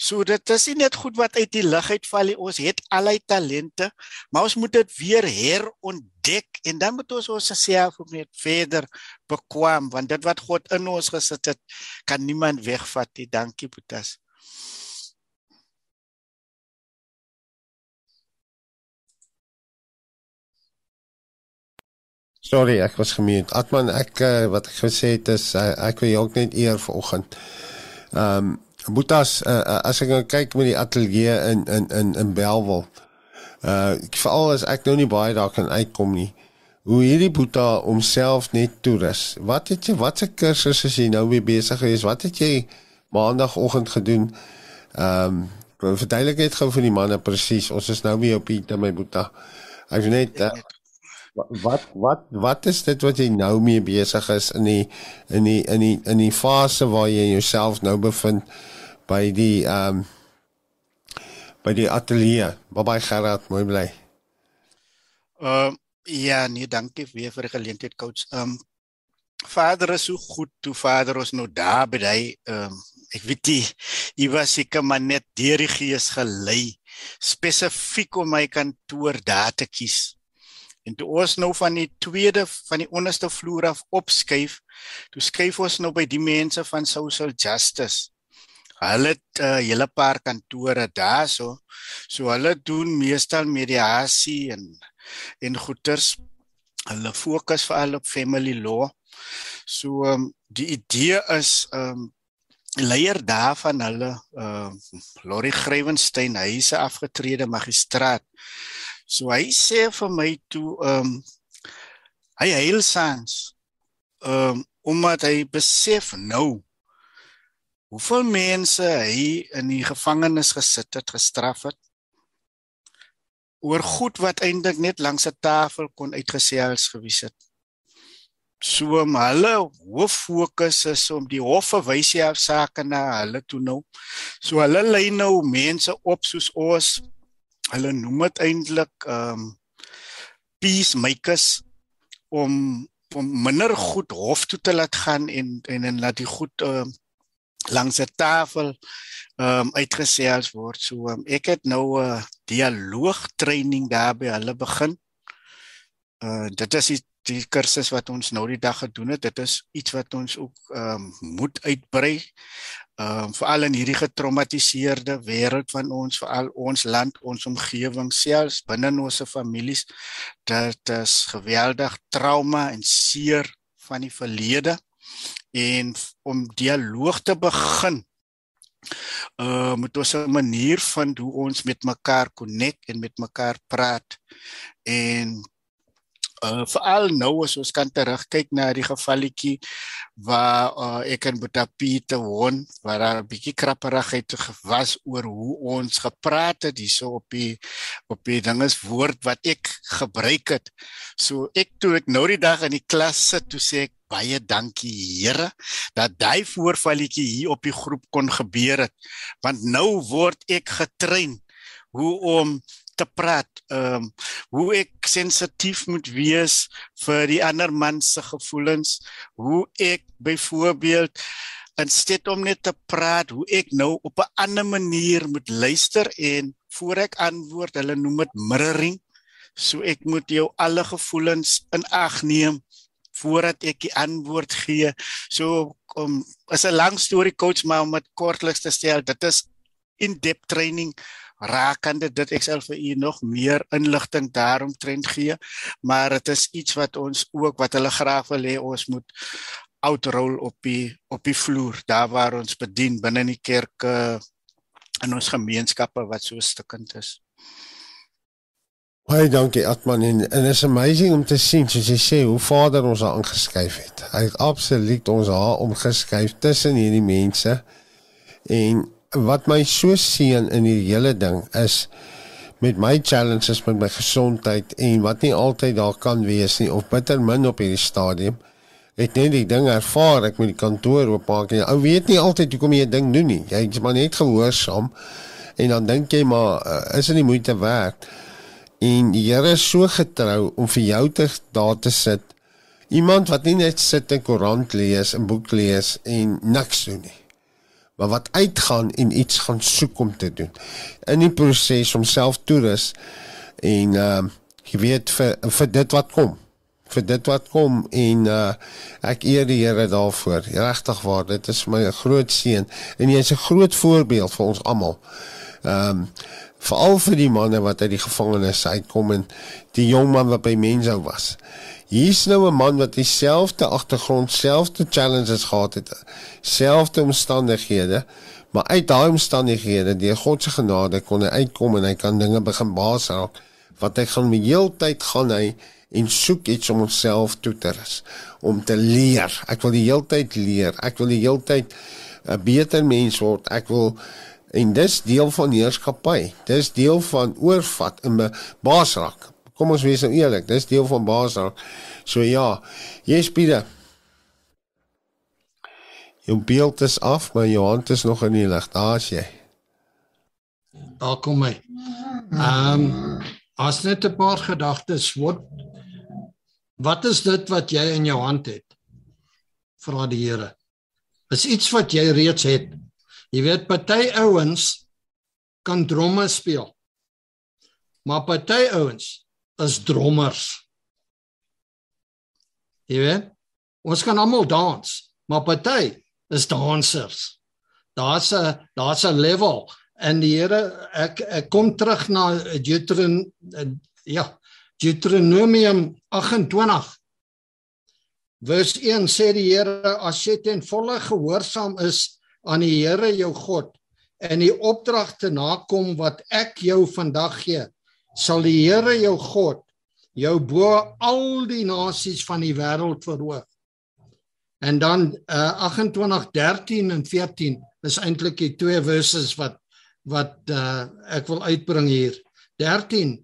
So dit is nie net goed wat uit die lug uitval nie. Ons het allei talente, maar ons moet dit weer herontdek en dan moet ons ons self ook net verder bekwam want dit wat God in ons gesit het, kan niemand wegvat nie. Dankie Boetas. Sorry, ek was gemute. Atman, ek uh, wat ek gesê het is uh, ek wil jou ook net eer vanoggend. Ehm um, Boetas, uh, as ek nou kyk met die ateljee in in in in Belwel. Uh veral as ek nou nie baie daar kan uitkom nie. Hoe hierdie Boeta homself net toerus. Wat het jy wat se kursus is jy nou mee besig gewees? Wat het jy maandagooggend gedoen? Ehm um, verduidelik net gou vir die manne presies. Ons is nou mee op hier my Boeta. Ek net uh, wat wat wat is dit wat jy nou mee besig is in die in die in die in die fase waar jy jouself nou bevind by die ehm um, by die ateljee baie gerad mooi bly. Ehm uh, ja nee dankie weer vir die geleentheid coach. Ehm um, Vader is so goed toe Vader ons nou daar by hy ehm um, ek weet jy jy was seker maar net deur die gees gelei spesifiek om my kantoor daar te kies. En toe ons nou van die tweede van die onderste vloer af opskuif, toe skuif ons nou by die mense van social justice. Hulle het 'n uh, hele paar kantore daar so. So hulle doen meestal mediasie en en goeters. Hulle fokus veral op family law. So um, die idee is um leier daarvan hulle uh Lori Grewenstein, hy is 'n afgetrede magistraat. So hy sê vir my toe ehm um, hy heel sans ehm um, omdat hy besef nou hoeveel mense hy in die gevangenis gesit het, gestraf het oor goed wat eintlik net langs 'n tafel kon uitgesels gewees het. So om hulle hoof fokus is om die hof verwys hy af sake na hulle toe nou. So hulle lei nou mense op soos ons hulle noem dit eintlik ehm um, peacemakers om om minder goed hof toe te laat gaan en en en laat die goed uh, langs 'n tafel um uitgesels word. So um, ek het nou 'n uh, dialoog training daar by hulle begin. Uh dit is die, die kursus wat ons nou die dag gedoen het. Dit is iets wat ons ook um moet uitbrei. Um veral in hierdie getraumatiseerde wêreld van ons, veral ons land, ons omgewing selfs binne ons families. Dit is geweldig trauma en seer van die verlede en om dialoog te begin uh moet ons 'n manier vind hoe ons met mekaar connect en met mekaar praat en uh veral nou as ons kan terugkyk na die gevalletjie waar uh, ek en Boeta Pieter won waar daar 'n bietjie krapperigheid gewas oor hoe ons gepraat het hierso op die op die dinges woord wat ek gebruik het. So ek toe ek nou die dag in die klas sit toe sê ek baie dankie Here dat daai voorvalletjie hier op die groep kon gebeur het want nou word ek getrein hoe om te praat ehm um, hoe ek sensitief moet wees vir die ander man se gevoelens hoe ek byvoorbeeld instead om net te praat hoe ek nou op 'n ander manier moet luister en voor ek antwoord hulle noem dit mirroring so ek moet jou alle gevoelens in ag neem voordat ek die antwoord gee. So om is 'n lang storie coach maar om dit kortliks te stel, dit is in-depth training rakende dit ek self vir u nog meer inligting daaromtrent gee, maar dit is iets wat ons ook wat hulle graag wil hê ons moet outrol op die op die vloer daar waar ons bedien binne in die kerke in ons gemeenskappe wat so stukkend is. Baie dankie Atman en en is amazing om te sien soos jy sê hoe Vader ons daar ingeskuif het. Hy het absoluut ons daar omgeskuif tussen hierdie mense. En wat my so sien in hierdie hele ding is met my challenges met my gesondheid en wat nie altyd daar kan wees nie of bitter min op hierdie stadium. Ek net die ding ervaar ek met die kantoor oopmaak en ou weet nie altyd hoe kom jy ding doen nie. Jy is maar net gehoorsaam en dan dink jy maar uh, is dit nie moeite werd En die Here is so getrou om vir jou te daar te sit. Iemand wat nie net sit en koerant lees en boek lees en niks doen nie. Maar wat uitgaan en iets gaan soek om te doen. In die proses om self toerus en ehm uh, jy weet vir vir dit wat kom. Vir dit wat kom en uh ek eer die Here daarvoor. Regtig waar, dit is my groot seën en jy's 'n groot voorbeeld vir ons almal. Ehm um, veral vir die manne wat uit die gevangenis uitkom en die jong man wat by Menzo was. Hier's nou 'n man wat dieselfde agtergrond, selfde challenges gehad het, selfde omstandighede, maar uit daai omstandighede, deur God se genade kon hy uitkom en hy kan dinge begin baas raak wat hy gaan die hele tyd gaan hy en soek iets om homself toe te rus, om te leer. Ek wil die hele tyd leer. Ek wil die hele tyd 'n beter mens word. Ek wil En dis deel van heerskappy. Dis deel van oorvat in 'n baasrak. Kom ons wees nou eerlik, dis deel van baasrak. So ja, jy's Pieter. Jou beeld is af, maar jou hand is nog in die lig. Daar's jy. Daar kom hy. Ehm um, as net 'n paar gedagtes, wat wat is dit wat jy in jou hand het? Vra die Here. Is iets wat jy reeds het? Jy weet party ouens kan dromme speel. Maar party ouens is drommers. Jy weet, ons kan almal dans, maar party is dansers. Daar's 'n daar's 'n level en die Here ek ek kom terug na Deuteron ja, Deuteronomium 28 Vers 1 sê die Here as jy ten volle gehoorsaam is aan die Here jou God en die opdragte nakom wat ek jou vandag gee, sal die Here jou God jou bo al die nasies van die wêreld verhoog. En dan uh, 28 13 en 14 is eintlik die twee verses wat wat uh, ek wil uitbring hier. 13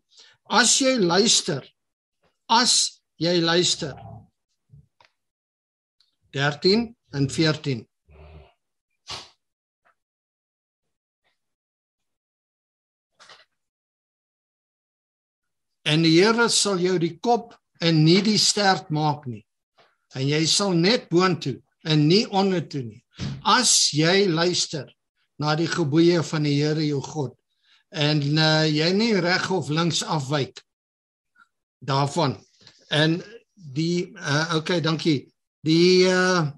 As jy luister, as jy luister. 13 en 14 En die Here sal jou die kop en nie die stert maak nie. En jy sal net boontoe en nie ondertoe nie. As jy luister na die gebooie van die Here jou God en uh, jy nie reg of links afwyk daarvan. En die uh, okay, dankie. Die uh,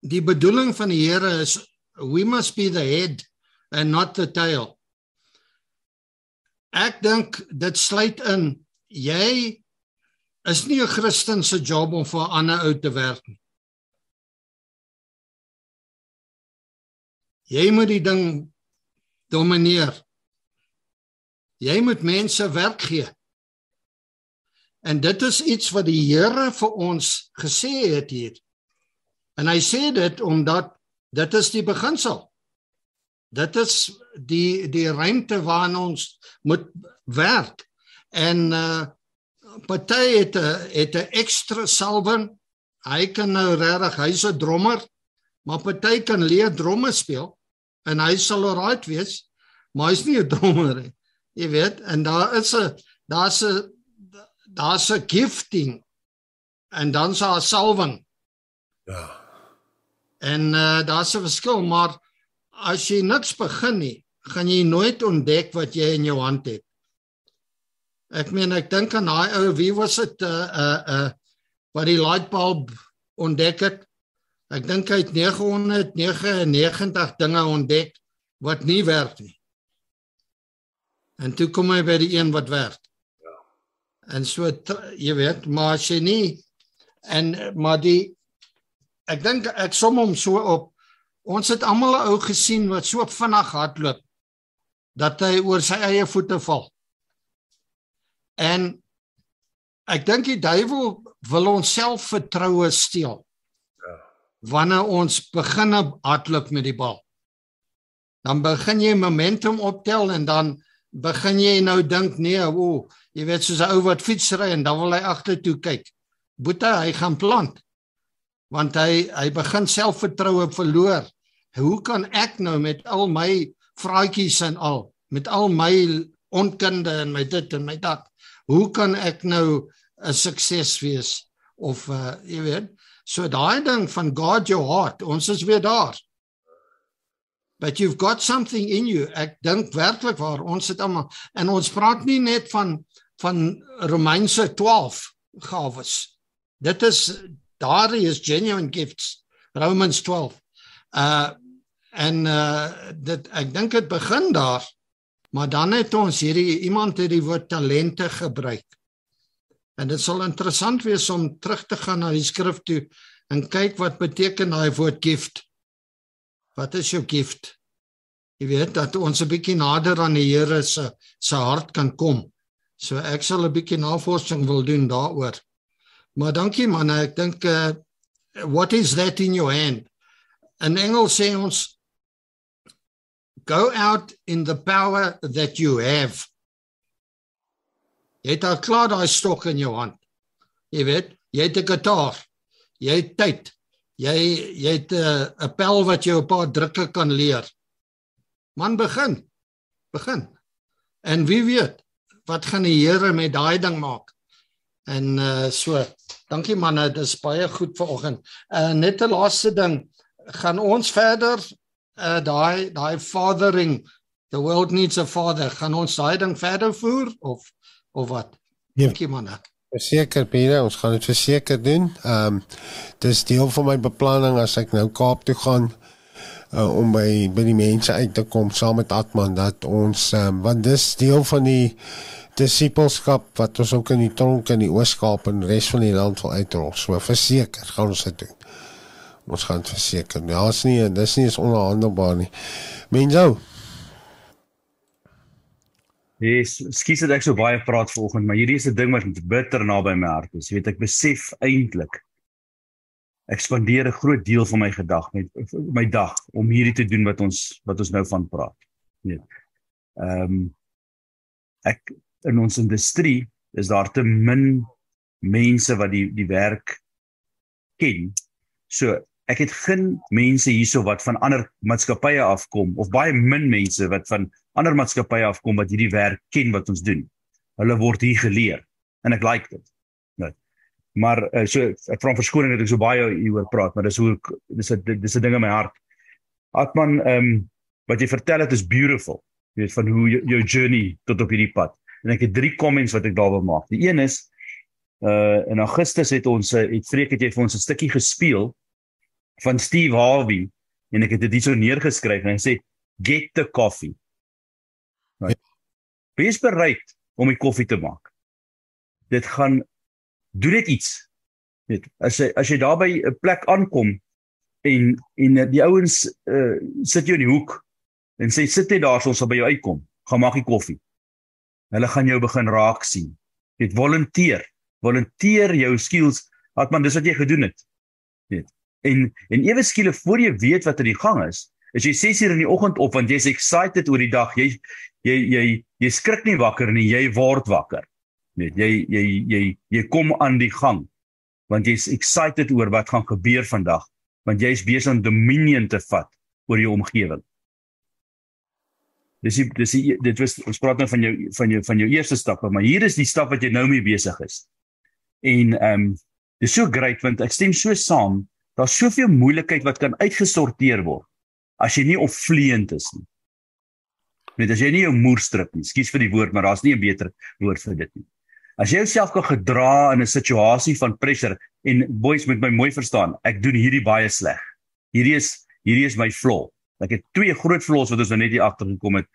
die bedoeling van die Here is we must be the head and not the tail. Ek dink dit sluit in jy is nie 'n Christen se job om vir 'n ander ou te werk nie. Jy moet die ding domineer. Jy moet mense werk gee. En dit is iets wat die Here vir ons gesê het hier. En hy sê dit omdat dit is die beginsel. Dit is die die ruimte waarin ons moet werk. En uh party het 'n het 'n ekstra salwing. Hy kan nou regtig, hy's 'n drummer, maar party kan leer dromme speel en hy sal alright wees, maar hy's nie 'n drummer nie. Jy weet, en daar is 'n daar's 'n daar's 'n gifting en dan's daar 'n salwing. Ja. En uh daar's 'n verskil, maar as jy niks begin nie, gaan jy nooit ontdek wat jy in jou hand het. Ek meen ek dink aan daai ou wie was dit uh uh uh wat die light bulb ontdek het. Ek dink hy het 999 dinge ontdek wat nie werk nie. En toe kom hy by die een wat werk. Ja. En so jy weet, maar as jy nie en maar die ek dink ek som hom so op Ons het almal 'n ou gesien wat so vinnig hardloop dat hy oor sy eie voete val. En ek dink die duiwel wil ons selfvertroue steel. Ja. Wanneer ons begin hardloop met die bal. Dan begin jy momentum optel en dan begin jy nou dink nee, o, jy weet soos 'n ou wat fietsry en dan wil hy agtertoe kyk. Boeta, hy gaan plant. Want hy hy begin selfvertroue verloor hoe kan ek nou met al my vraatjies en al met al my onkunde en my dit en my dat hoe kan ek nou 'n sukses wees of uh, jy weet so daai ding van God your heart ons is weer daar. But you've got something in you ek dink werklik waar ons het almal en ons praat nie net van van Romeinse 12 gawes. Dit is daar is genuine gifts Romans 12 uh en uh dit ek dink dit begin daar maar dan het ons hierdie iemand het die woord talente gebruik. En dit sal interessant wees om terug te gaan na die skrif toe en kyk wat beteken daai woord gift. Wat is jou gift? Jy weet dat ons 'n bietjie nader aan die Here se se hart kan kom. So ek sal 'n bietjie navorsing wil doen daaroor. Maar dankie man ek dink uh, what is that in your hand? In Engels sê ons go out in the power that you have. Jy het al klaar daai stok in jou hand. Jy weet, jy het 'n gitaar. Jy het tyd. Jy jy het 'n uh, 'n pel wat jou 'n paar drukke kan leer. Man begin. Begin. En wie weet wat gaan die Here met daai ding maak? En uh so, dankie manne, dis baie goed vanoggend. Uh net 'n laaste ding gaan ons verder uh daai daai fathering the world needs a father. Gaan ons daai ding verder voer of of wat? Ja. dankie manne. Verseker Pieter ons gaan dit verseker doen. Ehm um, dis deel van my beplanning as ek nou Kaap toe gaan uh, om by by die mense uit te kom saam met Atman dat ons um, want dis deel van die disipelskap wat ons ook in die tronk in die Oos-Kaap en res van die land wil uitrol. So verseker gaan ons dit doen ons gaan verseker. Ja, is nie, dis nie is onderhandelbaar nie. Menjo. Dis, skiet dit ek so baie praat vanoggend, maar hierdie is 'n ding wat bitter naby my hart is. Jy weet, ek besef eintlik ek spandeer 'n groot deel van my gedag met my dag om hierdie te doen wat ons wat ons nou van praat. Nee. Ehm um, ek in ons industrie is daar te min mense wat die die werk ken. So ek het geen mense hierso wat van ander maatskappye afkom of baie min mense wat van ander maatskappye afkom wat hierdie werk ken wat ons doen. Hulle word hier geleer en ek like dit. Nou. Maar uh, so ek vra verskoning dat ek so baie hieroor praat, maar dis hoe ek dis 'n dis 'n ding in my hart. Atman ehm um, wat jy vertel het is beautiful. Jy weet van hoe jou, jou journey tot op hierdie pad. En ek het drie comments wat ek daar wil maak. Die een is uh in Augustus het ons uh, het Freek het jy vir ons 'n stukkie gespeel van Steve Harvey en ek het dit hierso neergeskryf en hy sê get the coffee. Right. Wees bereid om die koffie te maak. Dit gaan doen dit iets. Weet, as jy as jy daar by 'n plek aankom en en die ouens uh, sit jou in die hoek en sê sit net daar so ons sal by jou uitkom. Gaan maak die koffie. Hulle gaan jou begin raak sien. Dit volunteer volunteer jou skills wat man dis wat jy gedoen het en en ewe skielik voor jy weet wat in die gang is is jy 6 uur in die oggend op want jy's excited oor die dag. Jy jy jy jy skrik nie wakker nie jy word wakker. Weet jy jy jy jy kom aan die gang want jy's excited oor wat gaan gebeur vandag want jy's besig om dominion te vat oor jou omgewing. Dis die, dis die, dit was ons praat nou van jou van jou van jou eerste stappe maar hier is die stap wat jy nou mee besig is. En ehm um, dis so great want ek stem so saam. Daar's soveel moeilikheid wat kan uitgesorteer word as jy nie opvleend is nie. Net as jy nie jou moer strip nie. Skus vir die woord, maar daar's nie 'n beter woord vir dit nie. As jy jouself kan gedra in 'n situasie van pressure en boys moet my mooi verstaan, ek doen hierdie baie sleg. Hierdie is hierdie is my flaw. Ek het twee groot flaws wat ons nou net hier agter gekom het.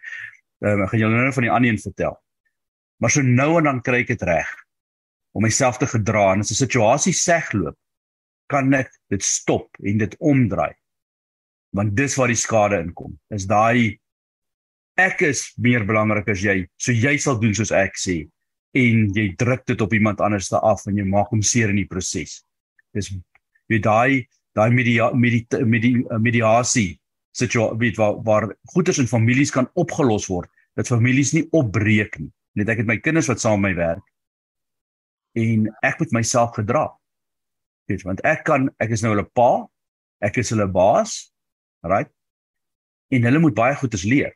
Ehm um, ek gaan julle nou van die ander een vertel. Maar so nou en dan kry ek dit reg om myself te gedra en as 'n situasie segloop, kan ek dit stop en dit omdraai. Want dis waar die skade inkom. Is daai ek is meer belangrik as jy, so jy sal doen soos ek sê en jy druk dit op iemand anders te af en jy maak hom seer in die proses. Dis jy daai daai media media media mediasie situasie weet waar waar goeders in families kan opgelos word dat families nie opbreek nie. Net ek het my kinders wat saam met my werk en ek moet myself gedra. Weet, want ek kan ek is nou hulle pa, ek is hulle baas, right? En hulle moet baie goeders leer.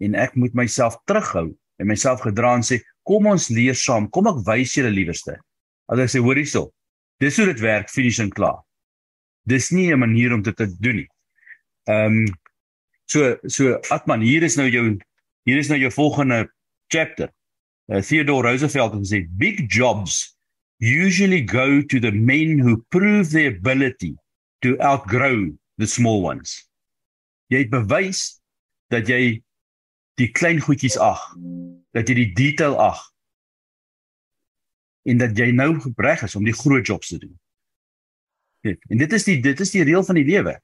En ek moet myself terughou en myself gedra en sê kom ons leer saam, kom ek wys julle liewerste. As ek sê hoor hierso, dis hoe dit werk, finish en klaar. Dis nie 'n manier om dit te doen nie. Ehm um, so so Atman, hier is nou jou hier is nou jou volgende chapter. uh, Theodore Roosevelt het gesê big jobs usually go to the men who prove their ability to outgrow the small ones. Jy het bewys dat jy die klein goedjies ag, dat jy die detail ag en dat jy nou gebreg is om die groot jobs te doen. En dit is die dit is die reël van die lewe.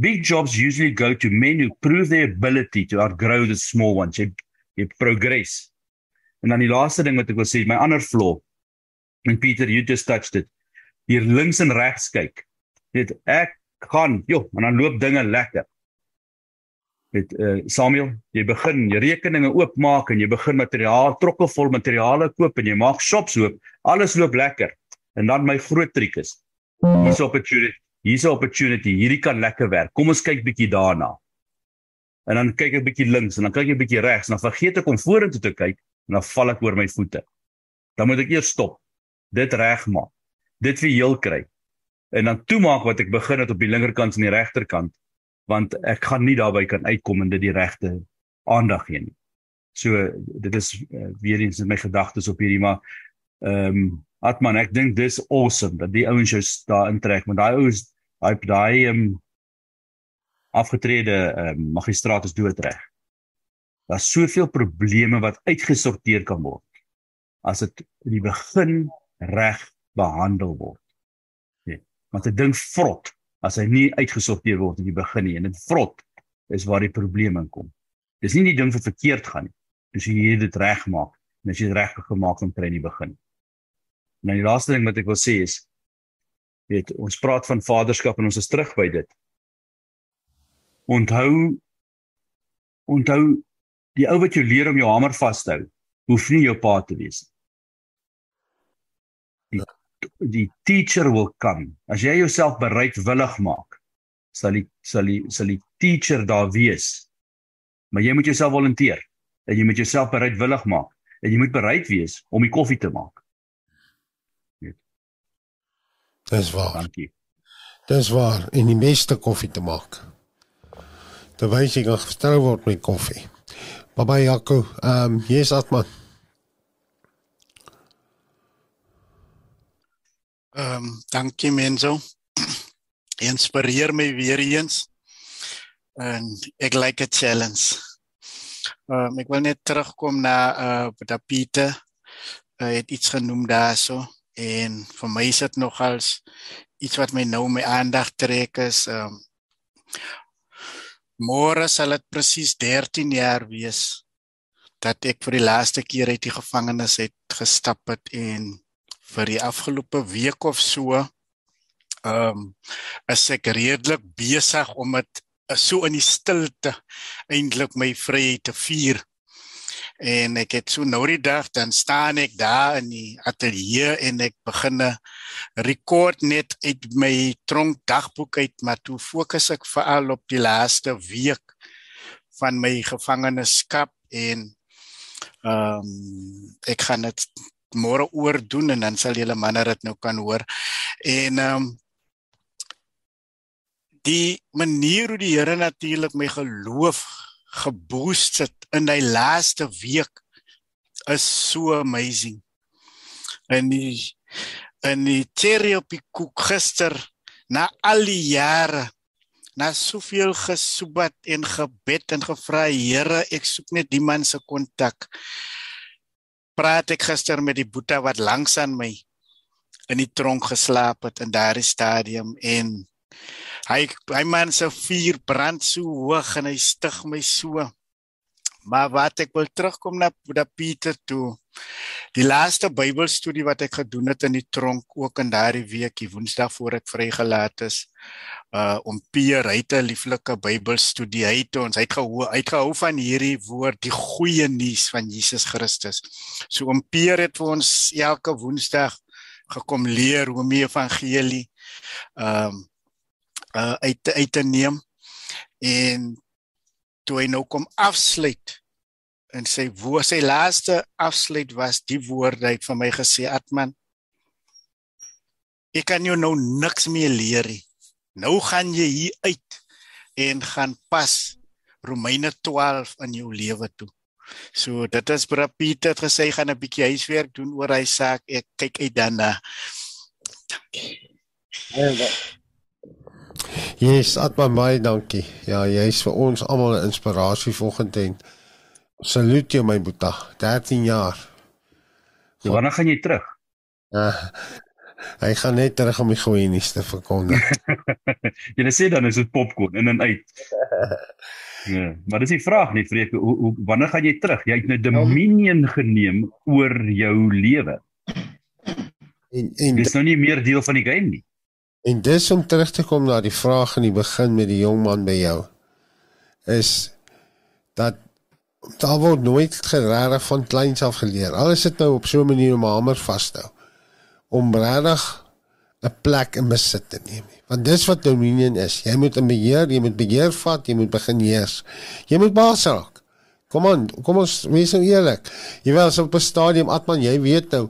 Big jobs usually go to men who prove their ability to outgrow the small ones. Jy jy progress. En dan die laaste ding wat ek wil sê, my ander flaw. En Pieter, you just touched it. Hier links en regs kyk. Dit ek gaan, joh, en dan loop dinge lekker. Dit uh Samuel, jy begin jy rekeninge oopmaak en jy begin materiaal trokke vol materiale koop en jy maak shops oop. Alles loop lekker. En dan my groot triek is. Hier's opportunity. Hier's opportunity. Hierdie kan lekker werk. Kom ons kyk bietjie daarna. En dan kyk ek bietjie links en dan kyk ek bietjie regs en dan vergeet ek om vorentoe te kyk en dan val ek oor my voete. Dan moet ek eers stop. Dit regmaak. Dit vir heel kry. En dan toemaak wat ek begin het op die linkerkant en die regterkant want ek gaan nie daarby kan uitkom en dit die regte aandag gee nie. So dit is uh, weer eens in my gedagtes op hierdie maar ehm um, Atman ek dink dis awesome dat die ouens jou daar intrek want daai ouens daai daai ehm um, afgetrede ehm um, magistraat is doodreg daar's soveel probleme wat uitgesorteer kan word as dit in die begin reg behandel word. Nee, want 'n ding vrot as hy nie uitgesorteer word in die begin nie en dit vrot is waar die probleme kom. Dis nie die ding wat verkeerd gaan nie. Dis jy dit regmaak en as jy dit reg gemaak het in die begin. Nou die laaste ding wat ek wil sê is weet ons praat van vaderskap en ons is terug by dit. Onthou onthou Die ou wat jou leer om jou hamer vas te hou, hoef nie jou pa te wees nie. Die teacher will come. As jy jouself bereidwillig maak, sal die sal die sal die teacher daar wees. Maar jy moet jouself volunteer en jy moet jouself bereidwillig maak en jy moet bereid wees om die koffie te maak. Dis waar. Dankie. Dis waar en die beste koffie te maak. Terwyl jy nog gestel word met koffie. Baba Jaco, ehm um, jy's atman. Ehm um, dankie Menzo. Inspireer my weer eens. En ek like 'n challenge. Ehm um, ek wil net terugkom na uh dat Pieter uh, het iets genoem daarso en vir my is dit nogals iets wat my nou my aandag trek is ehm um, môre sal dit presies 13 jaar wees dat ek vir die laaste keer uit die gevangenis het gestap het en vir die afgelope week of so ehm um, is ek redelik besig om dit so in die stilte eintlik my vryheid te vier. En ek het so nou die dag dan staan ek daar in die ateljee en ek begin 'n rekord net uit my tronk dagboek uit, maar toe fokus ek veral op die laaste week van my gevangenskap en ehm um, ek gaan dit môre oor doen en dan sal julle manne dit nou kan hoor. En ehm um, die manier hoe die Here natuurlik my geloof geboost het in die laaste week is so amazing. En die en die cherry op die koek gister na al die jare na soveel gesoebat en gebed en gevra Here ek soek net die man se kontak praat ek gister met die boetie wat langs aan my in die tronk geslaap het in daardie stadium en hy hy man se vuur brand so hoog en hy stig my so. Maar wat ek wil terugkom na Boeta Pieter toe die laaste Bybelstudie wat ek gedoen het in die tronk ook in daardie week die Woensdag voor ek vrygelaat is uh om Pier 'n lieflike Bybelstudie hy het ons hy het gehou hy het gehou van hierdie woord die goeie nuus van Jesus Christus. So om Pier het vir ons elke Woensdag gekom leer hoe om die evangelie um uh uit uit te neem en toe hy nou kom afsluit en sy wo sy laaste afsluit was die woorde uit van my gesê Atman ek kan jou nou niks meer leer nie Nou gaan jy hier uit en gaan pas Romeine 12 in jou lewe toe. So dit is Bra Pieter het gesê gaan 'n bietjie huiswerk doen oor hy saak. Ek kyk uit daarna. Dankie. Yes, atma baie dankie. Ja, jy's vir ons almal 'n inspirasie vanoggend. Salut jou my boeta. 13 jaar. So, wanneer gaan jy terug? Ja. Hy gaan net terug om die goeie nuus te verkondig. Jy sê dan is dit popcorn in en uit. Ja, maar dis die vraag net vir ek hoe, hoe wanneer gaan jy terug? Jy het nou dominion geneem oor jou lewe. En en dis nou nie meer deel van die game nie. En dis om terug te kom na die vraag in die begin met die jong man by jou is dat daar word nooit gereg van kleins af geleer. Alles sit nou op so 'n manier om hamer vashou om regtig 'n plek in besit te neem. Want dis wat dominion is. Jy moet in beheer, jy moet beheer vat, jy moet begin heers. Jy moet baas raak. Kom aan, kom ons wees nou eerlik. Jy was op 'n stadium Atman, jy weet nou,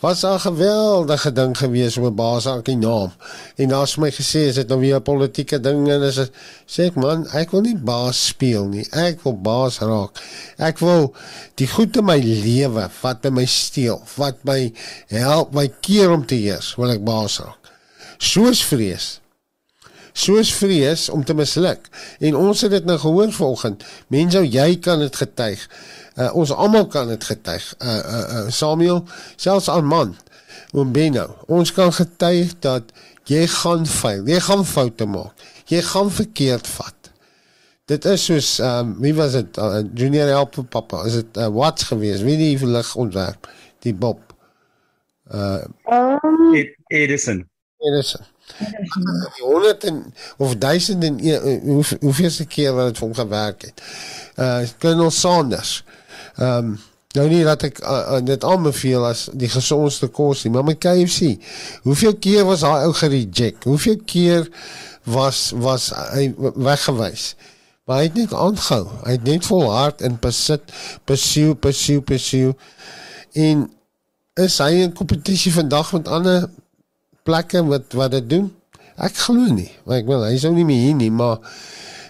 was 'n geweldige ding gewees om 'n baas aan die naam. En daar's my gesê is dit nou weer 'n politieke ding en is sê ek man, ek wil nie baas speel nie. Ek wil baas raak. Ek wil die goed in my lewe wat by my steel, wat my help my keer om te heers, wil ek baas raak. Soos vrees soos vrees om te misluk. En ons het dit nou gehoor vanoggend. Mense, jy kan dit getuig. Uh, ons almal kan dit getuig. Uh, uh, uh, Samuel, selfs aan man. Oom Benno, ons kan getuig dat jy gaan faal. Jy gaan foute maak. Jy gaan verkeerd vat. Dit is soos ehm um, wie was dit? Uh, junior help papa. Is dit uh, wat gewees? Wie die lig ontwerp? Die Bob. Uh um, Edison. Edison honderde of duisende eh, hoe hoeveelste keer wat dit vir hom gewerk het. Uh Colonel Sanders. Ehm um, nou nie dat ek uh, dit aanbeveel as die gesondste kos nie, maar my KFC. Hoeveel keer was daai ou gereject? Hoeveel keer was was hy weggewys? Maar hy het net aangehou. Hy het net volhard en besit, pursue, pursue, pursue. En is hy in kompetisie vandag met ander plekke wat wat dit doen? Ek glo nie. Maar ek wil hy sou nie meer hier nie, maar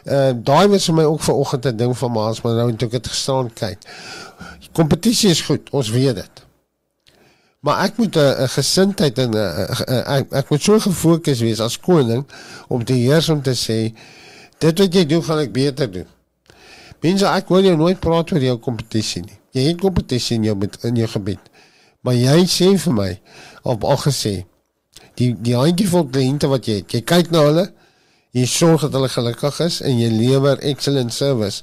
uh daai was vir my ook vanoggend 'n ding van maas, maar nou het ek dit gestaan kyk. Kompetisie is goed, ons weet dit. Maar ek moet 'n gesindheid en ek ek moet so gefokus wees as koning om te heers om te sê dit wat jy doen gaan ek beter doen. Mense ek wil jou nooit praat oor jou kompetisie nie. Jy het kompetisie in jou in jou gebied. Maar jy sê vir my op al gesê die die handjievol kliënte wat jy het, jy kyk na hulle, jy sorg dat hulle gelukkig is en jy lewer excellent service.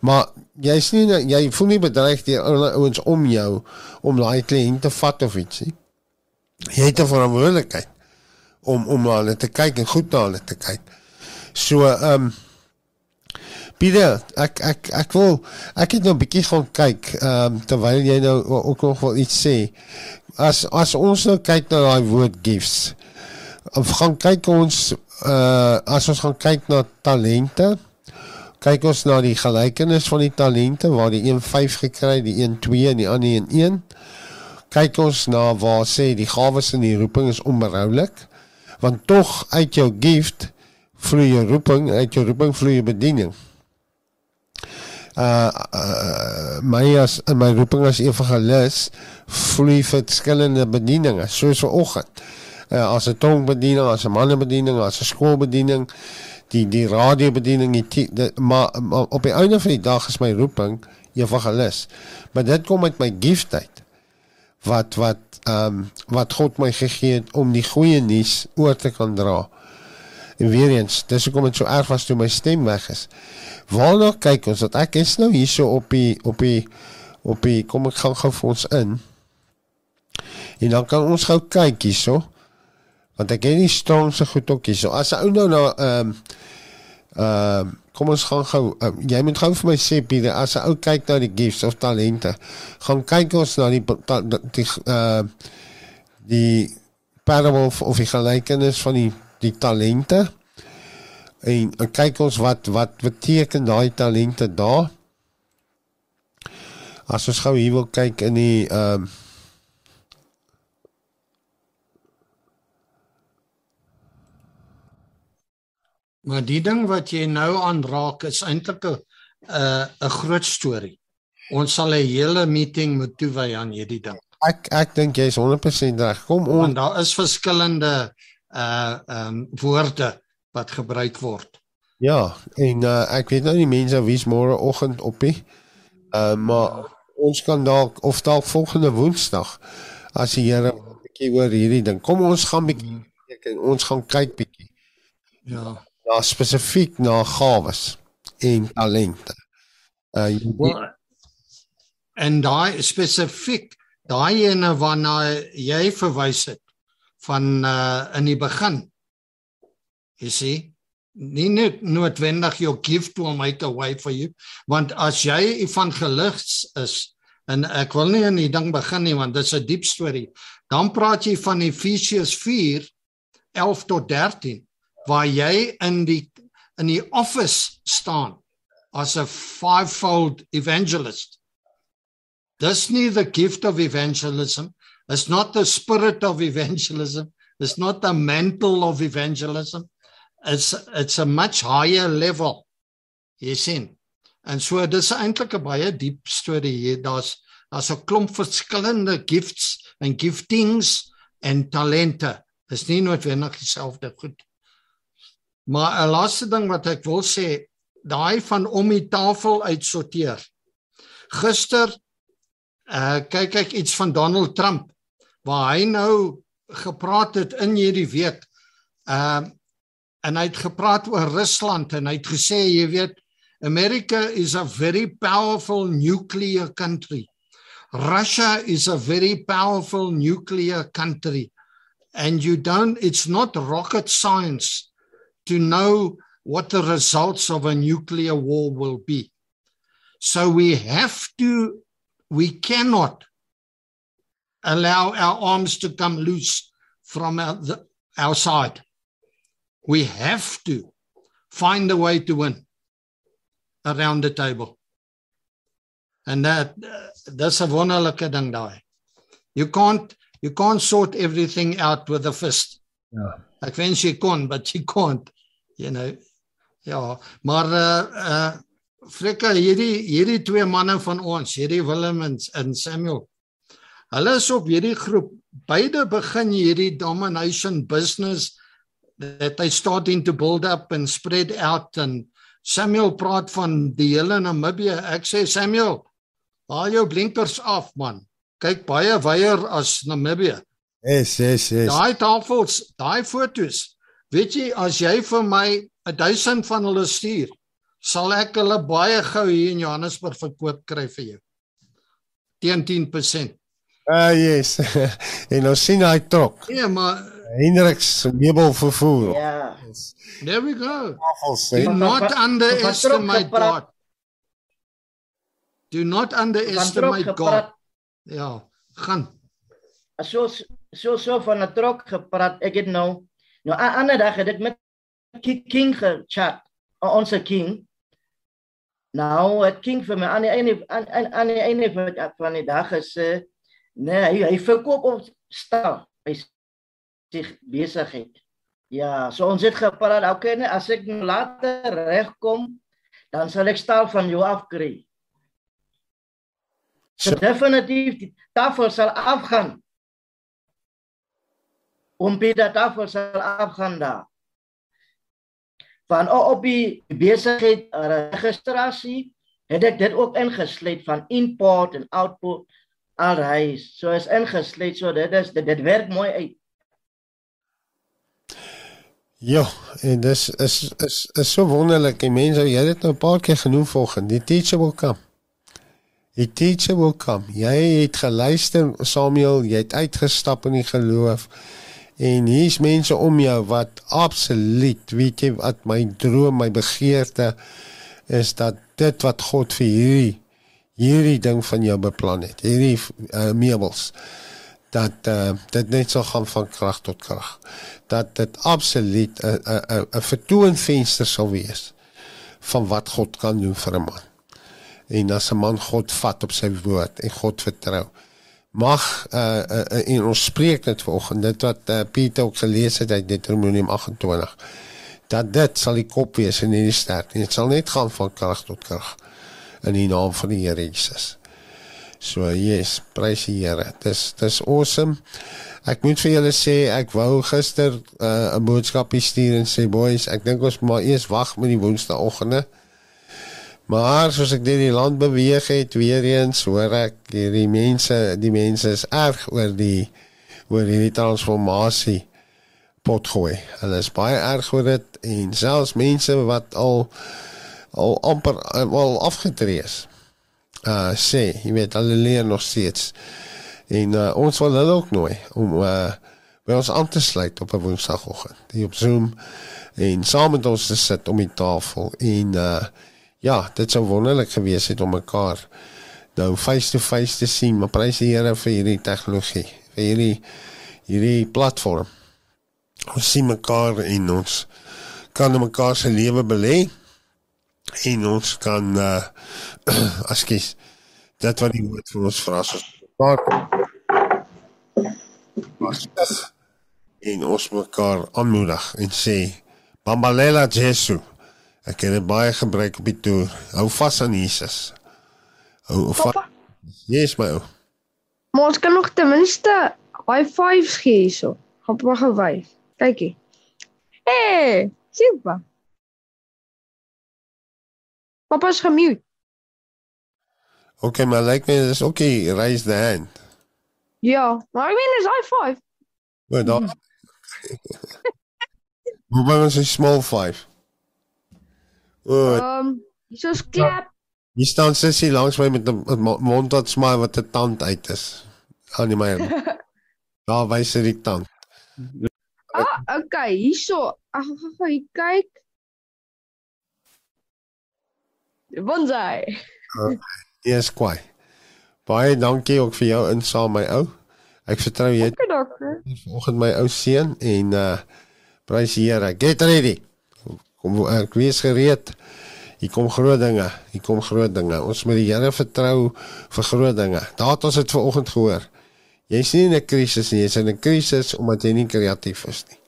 Maar jy's nie jy voel nie bedreig deur ouens om jou om daai kliënt te vat of iets nie. Jy het 'n verantwoordelikheid om om na hulle te kyk en goed na hulle te kyk. So ehm um, Pieter, ek ek ek wil ek het nou 'n bietjie gaan kyk ehm um, terwyl jy nou ook nog wel iets sê. As as ons nou kyk na daai woord gifts. Of gaan kyk ons uh as ons gaan kyk na talente kyk ons na die gelykenis van die talente waar die een 5 gekry, die een 2 en die ander een 1. Kyk ons na waar sê die gawes en die roeping is onberoulik. Want tog uit jou gift vloei jou roeping, uit jou roeping vloei jou bediening. Uh, uh my as my roeping as evangelis vloei verskillende bedieninge soos vanoggend. Uh as 'n tongbediening, as 'n mannebediening, as 'n skoolbediening, die die radiobediening die, die maar, maar op die einde van die dag is my roeping evangelis. Maar dit kom met my giftheid wat wat ehm um, wat God my gegee het om die goeie nuus oor te kan dra. En weer eens, dis hoekom dit so erg was toe my stem weg is. Waarna kyk ons dat ek is nou hierso op die op die op die kom ek gaan gou vir ons in. En dan kan ons gou kyk hierso want ek het nie staan so goed ook hier. So as 'n ou nou nou ehm um, ehm uh, kom ons gaan gou uh, jy moet gou vir my sê Pieter as 'n ou kyk na die gifts of talente, gaan kyk ons na die die uh die parable of die gelykenis van die die talente. En, en kyk ons wat wat beteken daai talente daar? As ons gou hier wil kyk in die ehm uh, Maar die ding wat jy nou aanraak is eintlik 'n 'n 'n groot storie. Ons sal 'n hele meeting moet toewy aan hierdie ding. Ek ek dink jy's 100% reg. Kom ons Want daar is verskillende uh ehm um, woorde wat gebruik word. Ja, en uh, ek weet nou nie mense wie's môre oggend op nie. Uh maar ons kan dalk of dalk volgende Woensdag as die Here 'n bietjie oor hierdie ding. Kom ons gaan bietjie kyk en ons gaan kyk bietjie. Ja na spesifiek na gawes en talente. Uh well, en daai spesifiek daai ene waarna jy verwys het van uh in die begin. You see? Nie net noodwendig jou gift will make a way for you, want as jy evangelis is en ek wil nie in die ding begin nie want dit is 'n diep storie. Dan praat jy van Efesiërs 4 11 tot 13 waar jy in die in die office staan as 'n fivefold evangelist. Dis nie the gift of evangelism. It's not the spirit of evangelism. It's not the mantle of evangelism. It's it's a much higher level. Jy sien. En so dis eintlik 'n baie diep storie hier. Daar's daar's 'n klomp verskillende gifts en giftings en talente. Dis nie noodwendig dieselfde goed. Maar 'n laaste ding wat ek wil sê, daai van om die tafel uitsorteer. Gister uh kyk ek iets van Donald Trump waar hy nou gepraat het in hierdie week. Uh en hy het gepraat oor Rusland en hy het gesê, jy weet, America is a very powerful nuclear country. Russia is a very powerful nuclear country. And you don't it's not rocket science to know what the results of a nuclear war will be. So we have to, we cannot allow our arms to come loose from our, the, our side. We have to find a way to win. around the table. And that that's 'n wonderlike ding daai. You can't you can't sort everything out with a fist. Ja. Ek wens jy kon, but you can't. You know. Ja, maar uh uh Frikka, hierdie hierdie twee manne van ons, hierdie Willem en, en Samuel. Hulle is op hierdie groep. Beide begin hierdie domination business that they starting to build up and spread out and Samuel praat van die hele Namibië. Ek sê Samuel, haal jou blinkers af man. Kyk baie wyer as Namibië. Yes, yes, yes. Daai tafels, daai fotos. Weet jy as jy vir my 1000 van hulle stuur, sal ek hulle baie gou hier in Johannesburg verkoop kry vir jou. Teen 10%. Ah, uh, yes. en ons sien hy trok. Nee, maar Hendriks meubel vervoer. Ja. there we go. Do not underestimate. God. Do not underestimate God. Ja, gaan. So so so van 'n trok gepraat. Ek het nou nou 'n ander dag het ek met Ki- King gechat. Ons King. Nou, het King vir my aan die einde aan aan die einde van die dag gesê, nee, hy, hy verkoop op stal by sig besigheid. Ja, so ons het gepraat, okay, nee, as ek nou later regkom, dan sal ek stal van jou afkry. So definitief die tafel sal afgaan. Om by die tafel sal afgaan daar. Van op die besigheid registrasie het ek dit ook ingesluit van import en output alreis. So is ingesluit so dit is dit, dit werk mooi uit. Ja, en dis is is is so wonderlik. En mense, jy het dit nou 'n paar keer genoem volgens. Die will come. Die will come. Jy het geluister Samuel, jy het uitgestap in die geloof. En hier's mense om jou wat absoluut, weet jy wat my droom, my begeerte is dat dit wat God vir hierdie hierdie ding van jou beplan het, hierdie uh, meubels dat uh, dit net sal gaan van krag tot krag. Dat dit absoluut 'n 'n 'n vertoonvenster sal wees van wat God kan doen vir 'n man. En as 'n man God vat op sy woord en God vertrou. Mag uh, uh en ons spreek dit vanoggend dit wat uh, Pieter ook gelees het uit Deuteronomium 28 dat dit sal die kop wees en nie die stert nie. Dit sal net gaan van krag tot krag in die naam van die Here Jesus. So yes, prys die Here. Dis dis awesome. Ek moet vir julle sê ek wou gister uh, 'n boodskap stuur en sê boys, ek dink ons maar eers wag met die woensdaoggende. Maar soos ek deur die land beweeg het, weer eens hoor ek hierdie mense, die mense is erg oor die oor hierdie transformasie potgooi. Hulle is baie erg oor dit en selfs mense wat al al amper uh, wel afgetree is. Uh sê, jy weet hulle leer nog steeds. En uh, ons wil hulle ook nooi om uh by ons aan te sluit op 'n woensdagoggend. Hier op Zoom en saam met ons te sit om die tafel en uh ja, dit sou wonderlik gewees het om mekaar nou face to face te sien, maar prys die Here vir hierdie tegnologie, vir hierdie hierdie platform. Ons sien mekaar en ons kan mekaar se lewe belê en ons kan uh askies dit wat die woord vir ons vra as ons mekaar en ons mekaar aanmoedig en sê Bambalela Jesu ek het dit baie gebruik op die toer hou vas aan Jesus hou vas Yes my ou maar ons kan nog ten minste high fives gee hierso. Gaan maar gou wys. Kykie. Hey, super. Papa is gemute. Okay maar lyk my dis okay raise the hand Ja, maar ek meen is high five. Wat dan Hoe baie is 'n small 5 O, Ehm, um, hierso's klap. Hier staan sissie langs my met 'n mond wat smaai wat 'n tand uit is. Aan die my. Daar wys hy die tand. Ah, okay, hierso. Ag, gou hier kyk. Bonsai. Eers kwai. Baie dankie ook vir jou insaam my ou. Ek vertrou jy het Okay, dokter. vanoggend my ou seun en uh prys die Here. Get ready. Kom ek wees gereed. Hier kom groot dinge. Hier kom groot dinge. Ons moet die Here vertrou vir groot dinge. Daar het ons dit vanoggend gehoor. Jy's nie in 'n krisis nie, jy's in 'n krisis omdat jy nie kreatief is nie.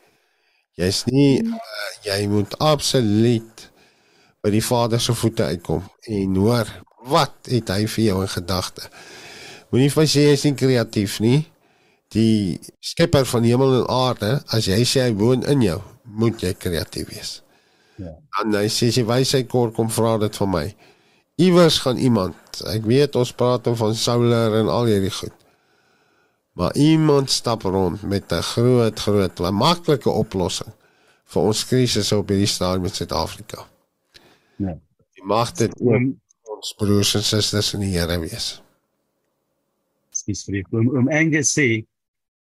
Jy's nie uh, jy moet absoluut by die Vader se voete uitkom en hoor wat het hy vir jou in gedagte. Moenie vir sê jy is nie kreatief nie. Die skepper van hemel en aarde, as jy sê hy woon in jou, moet jy kreatief wees. Ja. En hy sê sy wysheid kort kom vra dit van my. Iewers gaan iemand, ek weet ons praat van solar en al hierdie goed. Maar iemand stap rond met 'n groot groot maklike oplossing vir ons krisis op hierdie stadium in Suid-Afrika. Ja. Die mag dit oom, ons broers en susters in die Here wees. Dis vir oom oom Angus sê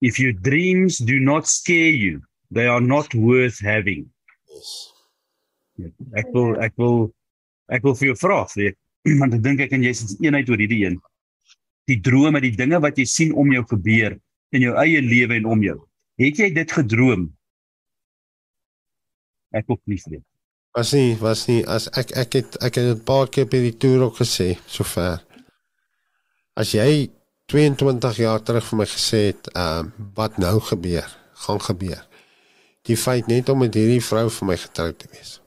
if your dreams do not scare you, they are not worth having. Yes. Ek wil ek wil ek wil vir jou vra, weet, want ek dink ek en jy is eenheid oor hierdie een. Die drome, die dinge wat jy sien om jou gebeur in jou eie lewe en om jou. Het jy dit gedroom? Ek ook nie weet. Was nie, was nie as ek ek het ek het 'n paar keer by die toer ook gesê sover. As jy 22 jaar terug vir my gesê het, ehm uh, wat nou gebeur, gaan gebeur. Die feit net om met hierdie vrou vir my getroud te wees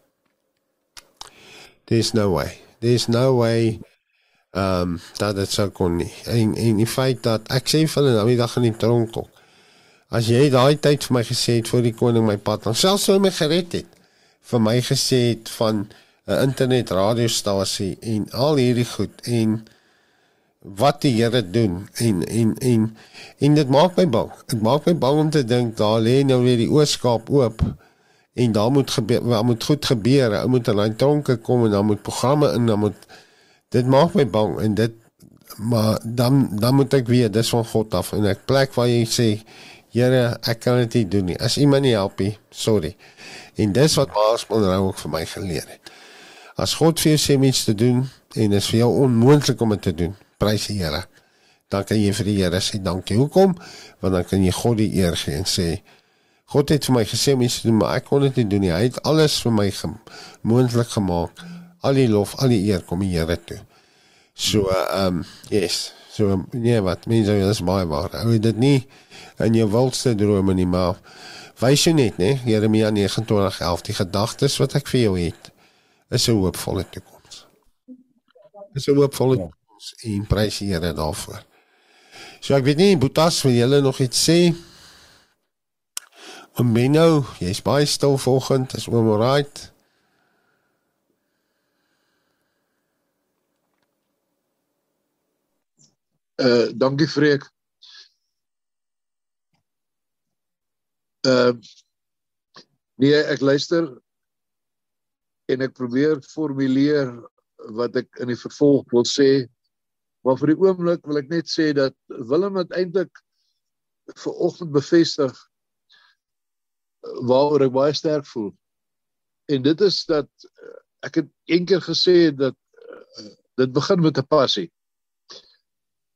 there's no way. There's no way um dat dit sou kon nie. En en die feit dat ek sê vir hulle nou die dag in die tronk ook. As jy daai tyd vir my gesê het voor die koning my pad, dan selfs sou my gered het. Vir my gesê het van 'n internet radiostasie en al hierdie goed en wat die Here doen en en en en dit maak my bang. Dit maak my bang om te dink daar lê nou weer die ooskaap oop en daar moet gebeur daar moet goed gebeur ou moet in daai tronke kom en dan moet programme in dan moet dit maak my bang en dit maar dan dan moet ek weer dis van God af en ek plek waar jy sê Here ek kan dit nie doen nie as iemand nie help nie sorry en dis wat Maasman nou ook vir my geleer het as God vir jou sê iets te doen en dit is vir jou onmoontlik om dit te doen prys die Here dan kan jy vir die Here sê dankie hoekom want dan kan jy God die eer gee en sê God het vir my gesê om iets te doen, maar ek kon dit nie doen nie. Hy het alles vir my moontlik gemaak. Al die lof, al die eer kom die Here toe. So ehm um, yes. So nee, wat mense sê dis baie waar. Hou dit nie in jou wildste drome nie, maar wys jy net, né? Jeremia 29:11, die gedagtes wat ek vir jou het, is 'n hoopvolle toekoms. Is 'n hoopvolle toekoms en prys die Here daarvoor. So ek weet nie, Boetas, wil jy nog iets sê? Oom Menno, jy's baie stil vanoggend. Is oom alright? Uh dankie Freek. Uh nee, ek luister en ek probeer formuleer wat ek in die vervolg wil sê. Maar vir die oomblik wil ek net sê dat Willem het eintlik ver oggend bevestig waaroor ek baie sterk voel. En dit is dat eh, ek het eendag gesê dat uh, dit begin met 'n passie.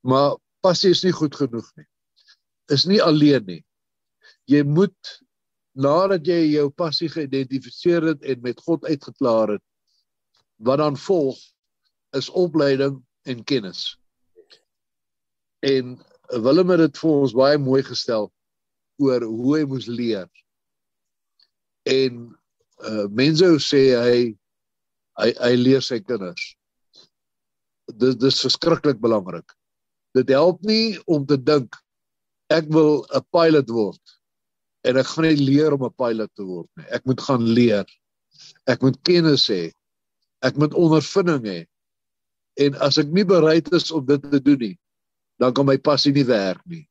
Maar passie is nie goed genoeg nie. Is nie alleen nie. Jy moet nadat jy jou passie geïdentifiseer het en met God uitgeklaar het, wat dan volg is opleiding en kennis. En Willem het dit vir ons baie mooi gestel oor hoe hy moes leer en uh, mense sê hy hy hy leer sy kinders. Dit dis verskriklik belangrik. Dit help nie om te dink ek wil 'n pilot word en ek gaan net leer om 'n pilot te word nie. Ek moet gaan leer. Ek moet kennis hê. Ek moet ondervinding hê. En as ek nie bereid is om dit te doen nie, dan kan my passie nie werk nie.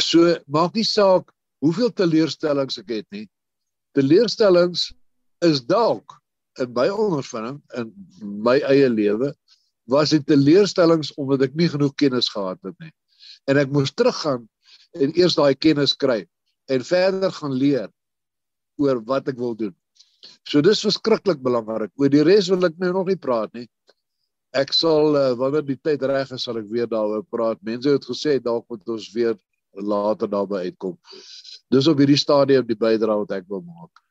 So maak nie saak hoeveel teleurstellings ek het nie. Teleurstellings is dalk in my ondervinding in my eie lewe was dit teleurstellings omdat ek nie genoeg kennis gehad het nie. En ek moes teruggaan en eers daai kennis kry en verder gaan leer oor wat ek wil doen. So dis verskriklik belangrik. Oor die res wil ek nou nog nie praat nie. Ek sal uh, wanneer die tyd reg is sal ek weer daaroor praat. Mense het gesê dalk moet ons weer later daarby uitkom. Dis op hierdie stadium die bydrae wat ek wil maak.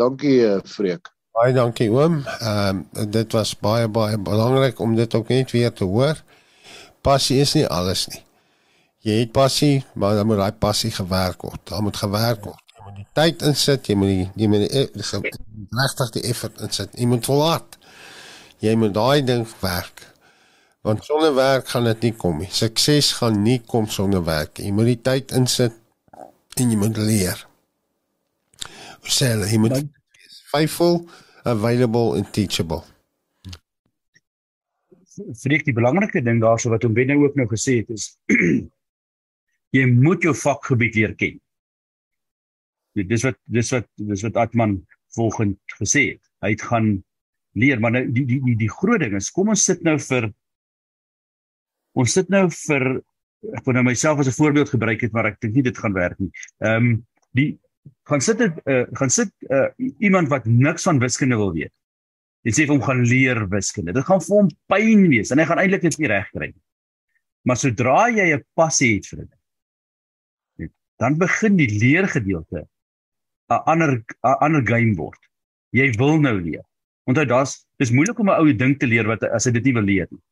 Dankie eh, Freek. Baie dankie oom. Ehm um, dit was baie baie belangrik om dit ook net weer te hoor. Passie is nie alles nie. Jy het passie, maar dan moet daai passie gewerk word. Daar moet gewerk word. Jy moet die tyd insit, jy moet die jy moet die regtig die effort insit. Jy moet volhard. Jy moet daai ding werk. Want sonder werk gaan dit nie kom nie. Sukses gaan nie kom sonder werk. Jy moet die tyd insit en jy moet leer. Sel, jy moet faithful, available and teachable. Vreek die belangrike ding daarso wat hom binne ook nou gesê het is jy moet jou vakgebied leer ken. Dis wat dis wat dis wat Atman volgend gesê het. Hy het gaan leer, maar nou die die die die groot ding is kom ons sit nou vir ons sit nou vir ek wou nou myself as 'n voorbeeld gebruik het, maar ek dink nie dit gaan werk nie. Ehm um, die gaan sit dit uh, gaan sit uh, iemand wat niks van wiskunde wil weet. Jy sê vir hom gaan leer wiskunde. Dit gaan vir hom pyn wees en hy gaan eintlik net nie reg kry nie. Maar sodra jy 'n passie het vir dit, dan begin die leergedeelte 'n ander 'n ander game word. Jy wil nou leer. Onthou daar's dis moeilik om 'n ou ding te leer wat as hy dit nie wil leer nie.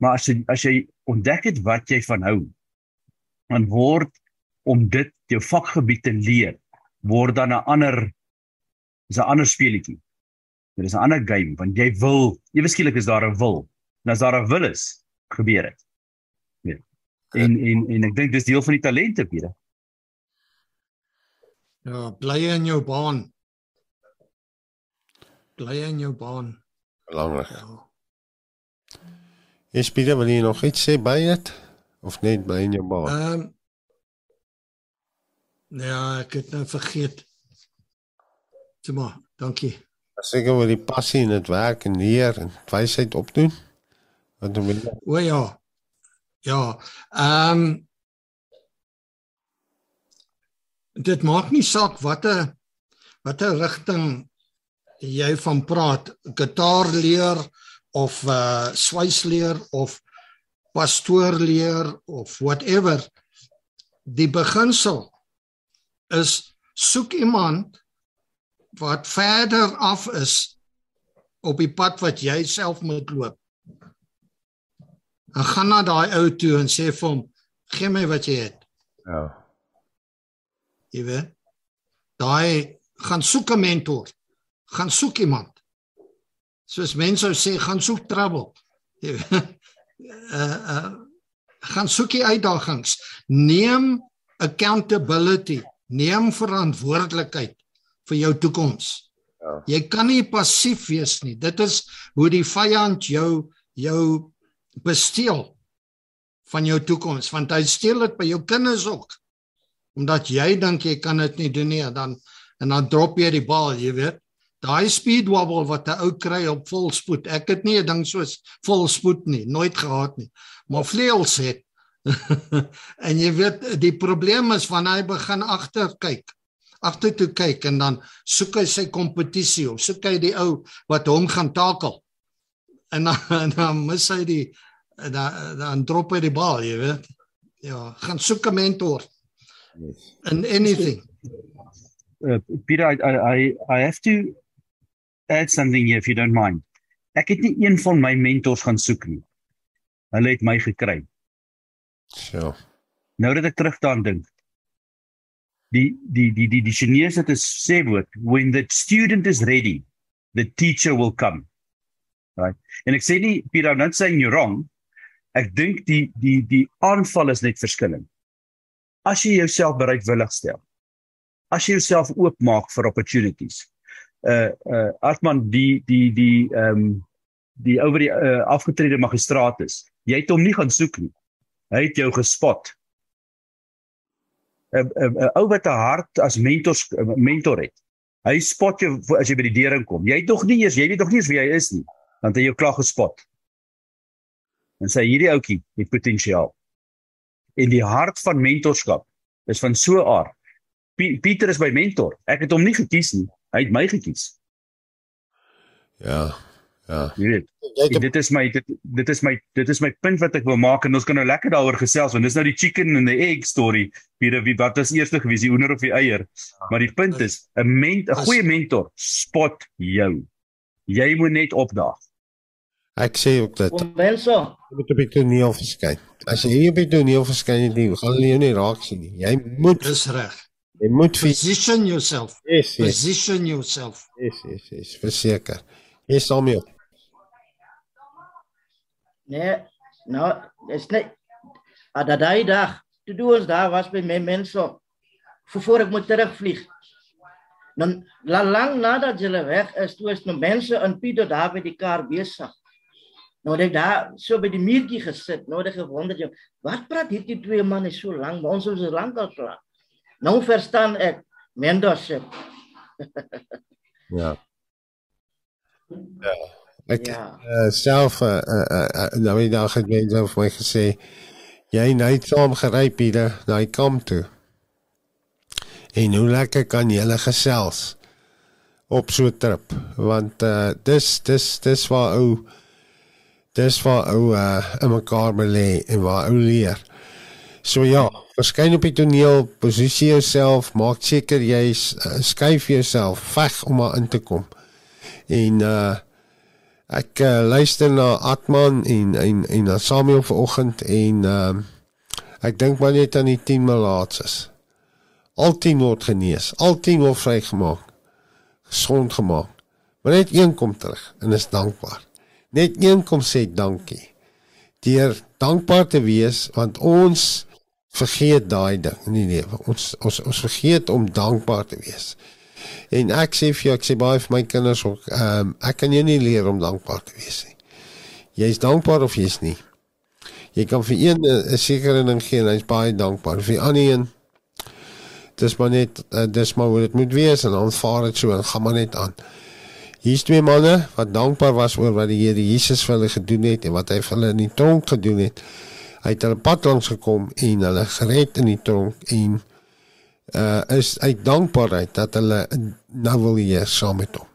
Maar as jy as jy ontdek het wat jy van hou, dan word om dit jou vakgebied te leer word dan 'n ander is 'n ander speletjie. Dit is 'n ander game want jy wil, ewe skielik is daar 'n wil. En as daar 'n wil is, gebeur dit. Ja. En en en ek dink dis deel van die talente, Pieter. Ja, bly in jou baan. Bly in jou baan. Belangrik. Ja. Is Pieter wil jy nog iets sê by dit of net bly in jou baan? Ehm um, Ja, ek het nou vergeet. Maar, dankie. As ek oor die passie in dit werk en leer en wysheid opdoen. Wat doen jy? O ja. Ja. Ehm um, Dit maak nie saak watter watter rigting jy van praat, gitaar leer of uh swysleer of pastoor leer of whatever. Die beginsel is soek iemand wat verder af is op die pad wat jy self moet loop. En gaan na daai ou toe en sê vir hom, "Gee my wat jy het." Ja. Jy weet. Daai gaan soek 'n mentor. Gaan soek iemand. Soos mense sou sê, gaan soek trouble. Jy weet. Uh uh gaan soek die uitdagings. Neem accountability neem verantwoordelikheid vir jou toekoms. Ja. Jy kan nie passief wees nie. Dit is hoe die vyand jou jou besteel van jou toekoms, want hy steel dit by jou kinders ook. Omdat jy dink jy kan dit nie doen nie, dan en dan drop jy die bal, jy weet. Daai speed wobble wat 'n ou kry op volspoed. Ek het nie 'n ding soos volspoed nie, nooit gehad nie. Maar vleuels het en jy weet die probleem is wanneer hy begin agter kyk agter toe kyk en dan soek hy sy kompetisie of soek hy die ou wat hom gaan takel. En dan, en dan mis hy die dan dan drop hy die bal jy weet. Ja gaan soek 'n mentor in anything. Uh, Peter I, I I have to add something here if you don't mind. Ek het nie een van my mentors gaan soek nie. Hulle het my gekry So. Nou dat ek terug daaraan dink. Die die die die die Chinese het 'n sê woord, when the student is ready, the teacher will come. Right? En ek sê nie Peter, I'm not saying you're wrong. Ek dink die die die aanval is net verskillend. As jy jouself bereidwillig stel. As jy jouself oopmaak vir opportunities. Uh uh Atman die die die ehm um, die oor die uh, afgetrede magistraat is. Jy het hom nie gaan soek nie. Hy het jou gespot. 'n 'n ou wat 'n hart as mentors mentor het. Hy spot jou as jy by die deur inkom. Jy het tog nie eers, jy weet tog nie eens wie hy is nie, want hy jou klaar gespot. En sê hierdie ouetjie het potensiaal. En die hart van mentorskap is van so aard. Pieter is my mentor. Ek het hom nie gekies nie. Hy het my gekies. Ja. Ja. Jy weet. Dit is my dit dit is my dit is my punt wat ek wil maak en ons kan nou lekker daaroor gesels want dis nou die chicken and the egg story. Wie wie wat was eers gewees, die hoender of die eier? Maar die punt is 'n ment 'n goeie mentor spot jou. Jy moet net opdaag. Ek sê ook dat mense moet op die toneel verskyn. As jy hier op die toneel verskyn het, nie, gaan hulle jou nie raak sien nie. Jy moet Dis reg. jy moet Position yourself. yes, yes, Position yourself. yes, yes, yes, verseker. Jy sal mee. Nee, nou, dis net dat daai dag, toe doen ons daar was by my mense voor ek moet terugvlieg. Dan la lang nadat hulle weg is, toe is nou mense in Pieter daar by die kar besig. Nou het ek daar so by die muurtjie gesit, nou het ek gewonder, jou, wat praat hierdie twee manne so lank? Maar ons is so lank al klaar. Nou verstaan ek mentorship. Ja. Ja. Ek Ja. uh, self uh, uh, uh, nou die dag het mense vir my gesê jy net saam gery Pieter die kamp toe. En hoe lekker kan jy hulle gesels op so 'n trip want uh, dis dis dis waar ou dis waar ou uh, in mekaar belê en waar ou leer. So ja, verskyn op die toneel, posisie jouself, maak seker jy uh, skuif jouself veg om daar in te kom. En uh ek uh, luister na Atman en en en na Samuel vanoggend en ehm uh, ek dink maar net aan die 10 malaatses. Al 10 word genees, al 10 word vrygemaak. Gesond gemaak. Maar net een kom terug en is dankbaar. Net een kom sê dankie. Deur dankbaar te wees want ons vergeet daai ding in die lewe. Ons ons ons vergeet om dankbaar te wees. En ek sê vir jou, ek sê baie vir my kinders ook, ehm um, ek kan jou nie leer om dankbaar te wees nie. Jy's dankbaar of jy's nie. Jy kan vir een 'n sekere ding gee en hy's baie dankbaar. Vir die ander een dis maar net uh, dis maar hoe dit moet wees en aanvaar dit so en gaan maar net aan. Hier's twee manne wat dankbaar was oor wat die Here Jesus vir hulle gedoen het en wat hy vir hulle in die tronk gedoen het. Hy het hulle pad langs gekom en hulle gered in die tronk en uh is uit dankbaarheid dat hulle nou wil hier saam met hom.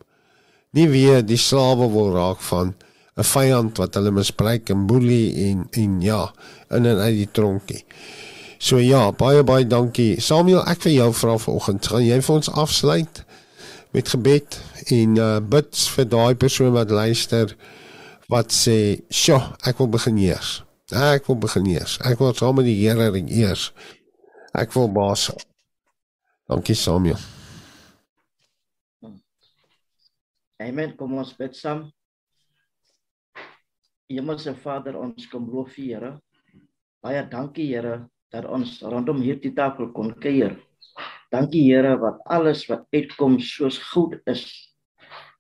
Nie weer die slawe wil raak van 'n vyand wat hulle misbruik en boelie en en ja, in en uit die tronkie. So ja, baie baie dankie. Samuel, ek vir jou vra vanoggend, gaan jy vir ons afsluit met gebed en uh bid vir daai persoon wat luister wat sê, "Sjoe, ek wil begin eers. Ek wil begin eers. Ek wil saam met die Here ring eers. Ek wil baas." Dankie Samuel. Amen. Kom ons bid saam. Hemelse Vader, ons kom loof U, Here. Baie dankie, Here, dat ons rondom hierdie tafel kon kuier. Dankie, Here, wat alles wat uitkom soos goed is.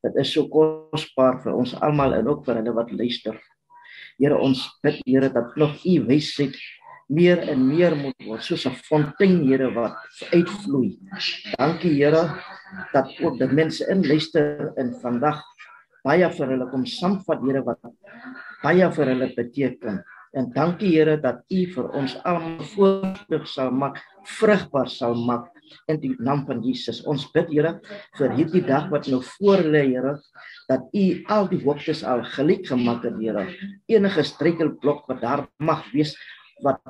Dit is so kosbaar vir ons almal en ook vir hulle wat luister. Here, ons bid, Here, dat nog U wysheid meer en meer moet word soos 'n fontein, Here, wat uitvloei. Dankie, Here, dat ook die mense inluister en vandag baie vir hulle kom saamvat, Here, wat baie vir hulle beteken. En dankie Here dat U vir ons almal voorspoedig sal maak, vrugbaar sal maak in die naam van Jesus. Ons bid Here vir hierdie dag wat nou voor lê, Here, dat U al die hoogtes al gelyk gemaak het, Here. Enige struikelblok wat daar mag wees wat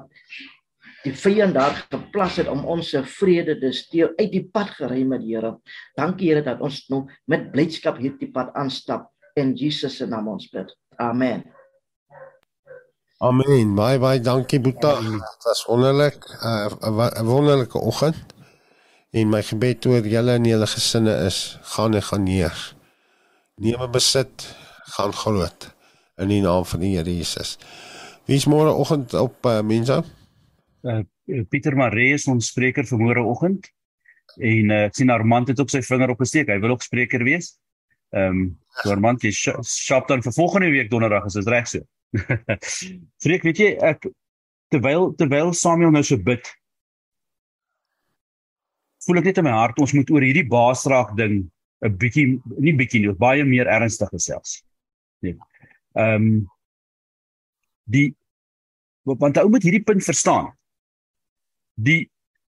die vyand daar geplaas het om ons se vrede te steel uit die pad geruim het, Here. Dankie Here dat ons nou met blydskap hierdie pad aanstap in Jesus se naam ons bid. Amen. Amen. Baie baie dankie Boeta. Dit was wonderlik. Uh, 'n wonderlike oggend. En my gebed oor julle en julle gesinne is: gaan en gaan neer. Neem 'n besit, gaan groot in die naam van die Here Jesus. Wie is môre oggend op uh, Mensa? Uh, Pieter Maree is ons spreker vir môre oggend. En uh, ek sien Armand het ook sy vinger opgesteek. Hy wil ook spreker wees. Ehm um, so Armand jy sharp dan vir volgende week donderdag as dit reg so. Freek, weet jy ek terwyl terwyl Samuel nou so bid voel ek net in my hart ons moet oor hierdie baasraak ding 'n bietjie nie bietjie nie, baie meer ernstig gesels. Nee. Ehm um, die want ou moet hierdie punt verstaan. Die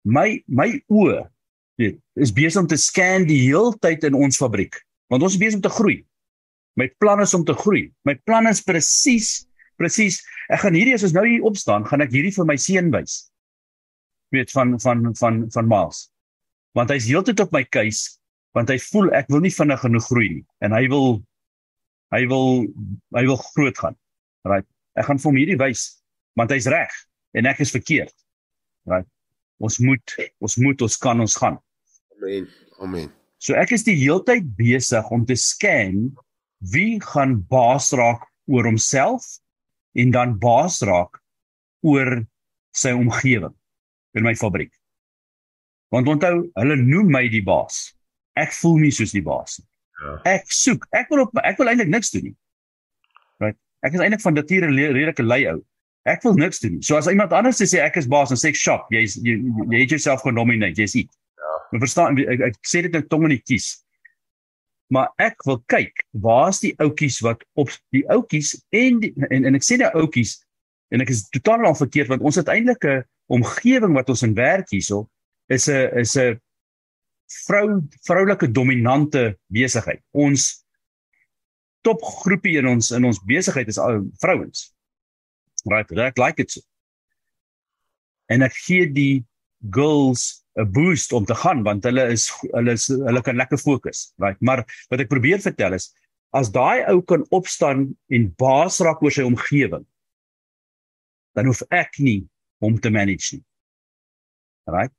my my oë weet is besig om te scan die heeltyd in ons fabriek want ons is besig om te groei. My plan is om te groei. My plan is presies presies. Ek gaan hierdie as ons nou hier opstaan, gaan ek hierdie vir my seun wys. Weet van van van van Miles. Want hy's heeltyd op my keus want hy voel ek wil nie vinnig genoeg groei nie en hy wil hy wil hy wil groot gaan. Right. Ek gaan vir hom hierdie wys want hy's reg en ek is verkeerd. Right. Ons moet ons moet ons kan ons gaan. Amen. Amen. So ek is die heeltyd besig om te scan wie gaan baas raak oor homself en dan baas raak oor sy omgewing in my fabriek. Want onthou, hulle noem my die baas. Ek voel nie soos die baas nie. Ja. Ek soek. Ek wil op ek wil eintlik niks doen nie. Ek is eintlik van nature 'n redelike lui ou. Ek wil niks doen. So as iemand anders sê ek is baas en sê ek shop, jy's jy, jy het jouself genominate, jy's ek. Ja. Jy verstaan ek, ek, ek sê dit nou tong in die kies. Maar ek wil kyk, waar's die ouetjies wat op die ouetjies en, die, en en ek sê nou ouetjies en ek is totaal al verkeerd want ons 'n omgewing wat ons in werk hierso is 'n is 'n vrou vroulike dominante besigheid. Ons topgroepie in ons in ons besigheid is al vrouens. Right, that like it. En ek gee die girls 'n boost om te gaan want hulle is hulle is hulle kan lekker fokus, right? Maar wat ek probeer vertel is as daai ou kan opstaan en baas raak oor sy omgewing, dan hoef ek nie hom te manage nie. Right?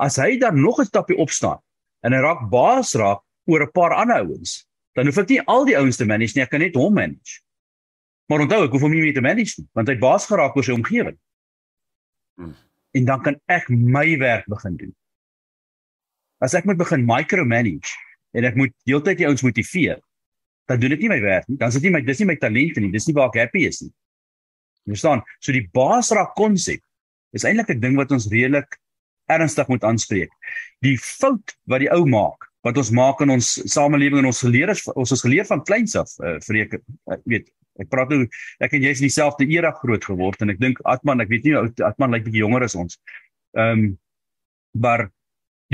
As hy dan nog 'n stapie opstaan en hy raak baas raak oor 'n paar ander ouens, dan hoef ek nie al die ouens te manage nie, ek kan net hom manage. Maar onthou, ek hoef hom nie meer te manage nie, want hy het baas geraak oor sy omgewing. Hmm. En dan kan ek my werk begin doen. As ek moet begin micromanage en ek moet heeltyd die ouens motiveer, dan doen dit nie my werk nie. Dan is dit nie my dis nie my talente nie, dis nie waar ek happy is nie. Jy verstaan? So die baas raak konsep is eintlik 'n ding wat ons redelik ernstig moet aanspreek. Die fout wat die ou maak, wat ons maak in ons samelewing en ons geleer is ons is geleer van kleins af, uh, vreek ek weet ek praat nou ek en jy is in dieselfde era groot geword en ek dink Atman, ek weet nie Atman lyk bietjie jonger as ons. Ehm um, maar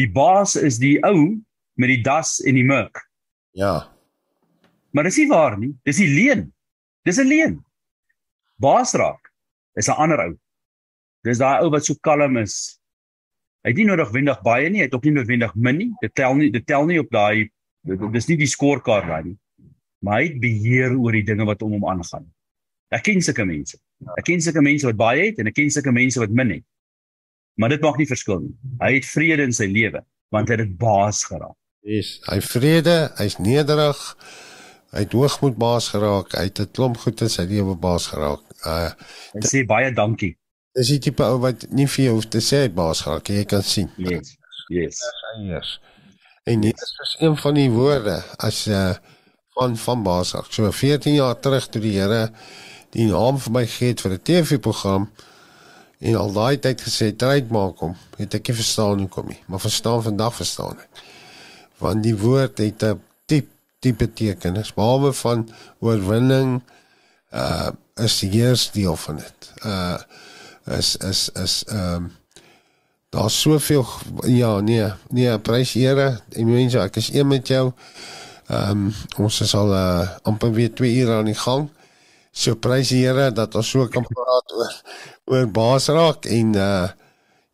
die baas is die ou met die das en die murk. Ja. Maar dis nie waar nie. Dis 'n leuen. Dis 'n leuen. Baas raak is 'n ander ou. Dis daai ou wat so kalm is, Hy het nie noodwendig baie nie, hy het ook nie noodwendig min nie. Dit tel nie dit tel nie op daai dis nie die skorekaart daai nie. Maar hy het beheer oor die dinge wat om hom aangaan. Ek ken sulke mense. Ek ken sulke mense wat baie het en ek ken sulke mense wat min het. Maar dit maak nie verskil nie. Hy het vrede in sy lewe want hy het dit baas geraak. Yes, hy vrede, hy's nederig. Hy het hoogmoed baas geraak. Hy het 'n klomp goed in sy lewe baas geraak. Uh hy sê baie dankie. Dis die tipe ou wat nie vir jou hoef te sê baas geraak, jy kan sien. Yes. Yes. Yes. En dit is een van die woorde as uh van van baas geraak. So 14 jaar terug toe die Here die naam vir my gegee het vir 'n TV-program en al daai tyd gesê tryd maak hom, het ek nie verstaan hoe kom nie, maar verstaan vandag verstaan ek. Want die woord het 'n diep diep betekenis, behalwe van oorwinning uh is die eerste deel van dit. Uh is is is ehm um, daar's soveel ja nee nee prys Here. En mense ek is een met jou. Ehm um, ons is al uh, amper weer 2 ure aan die gang. So prys Here dat ons so kan praat oor oor baas raak en uh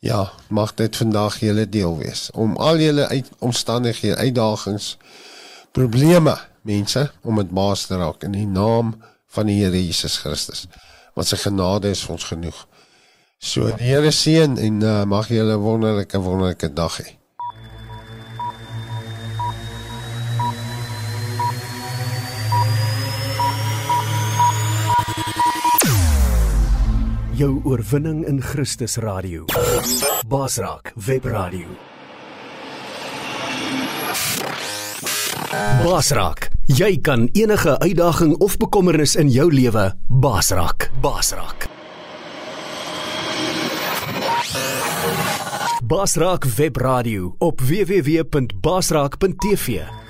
ja mag dit vandag julle deel wees. Om al julle uit omstandighede uitdagings probleme mense om dit baas te raak in die naam van die Here Jesus Christus. Want sy genade is vir ons genoeg So die Here seën en uh, mag julle 'n wonderlike wonderlike dag hê. Jou oorwinning in Christus radio. Basraak web radio. Basraak, jy kan enige uitdaging of bekommernis in jou lewe basraak. Basraak. Basraak Webradio op www.basraak.tv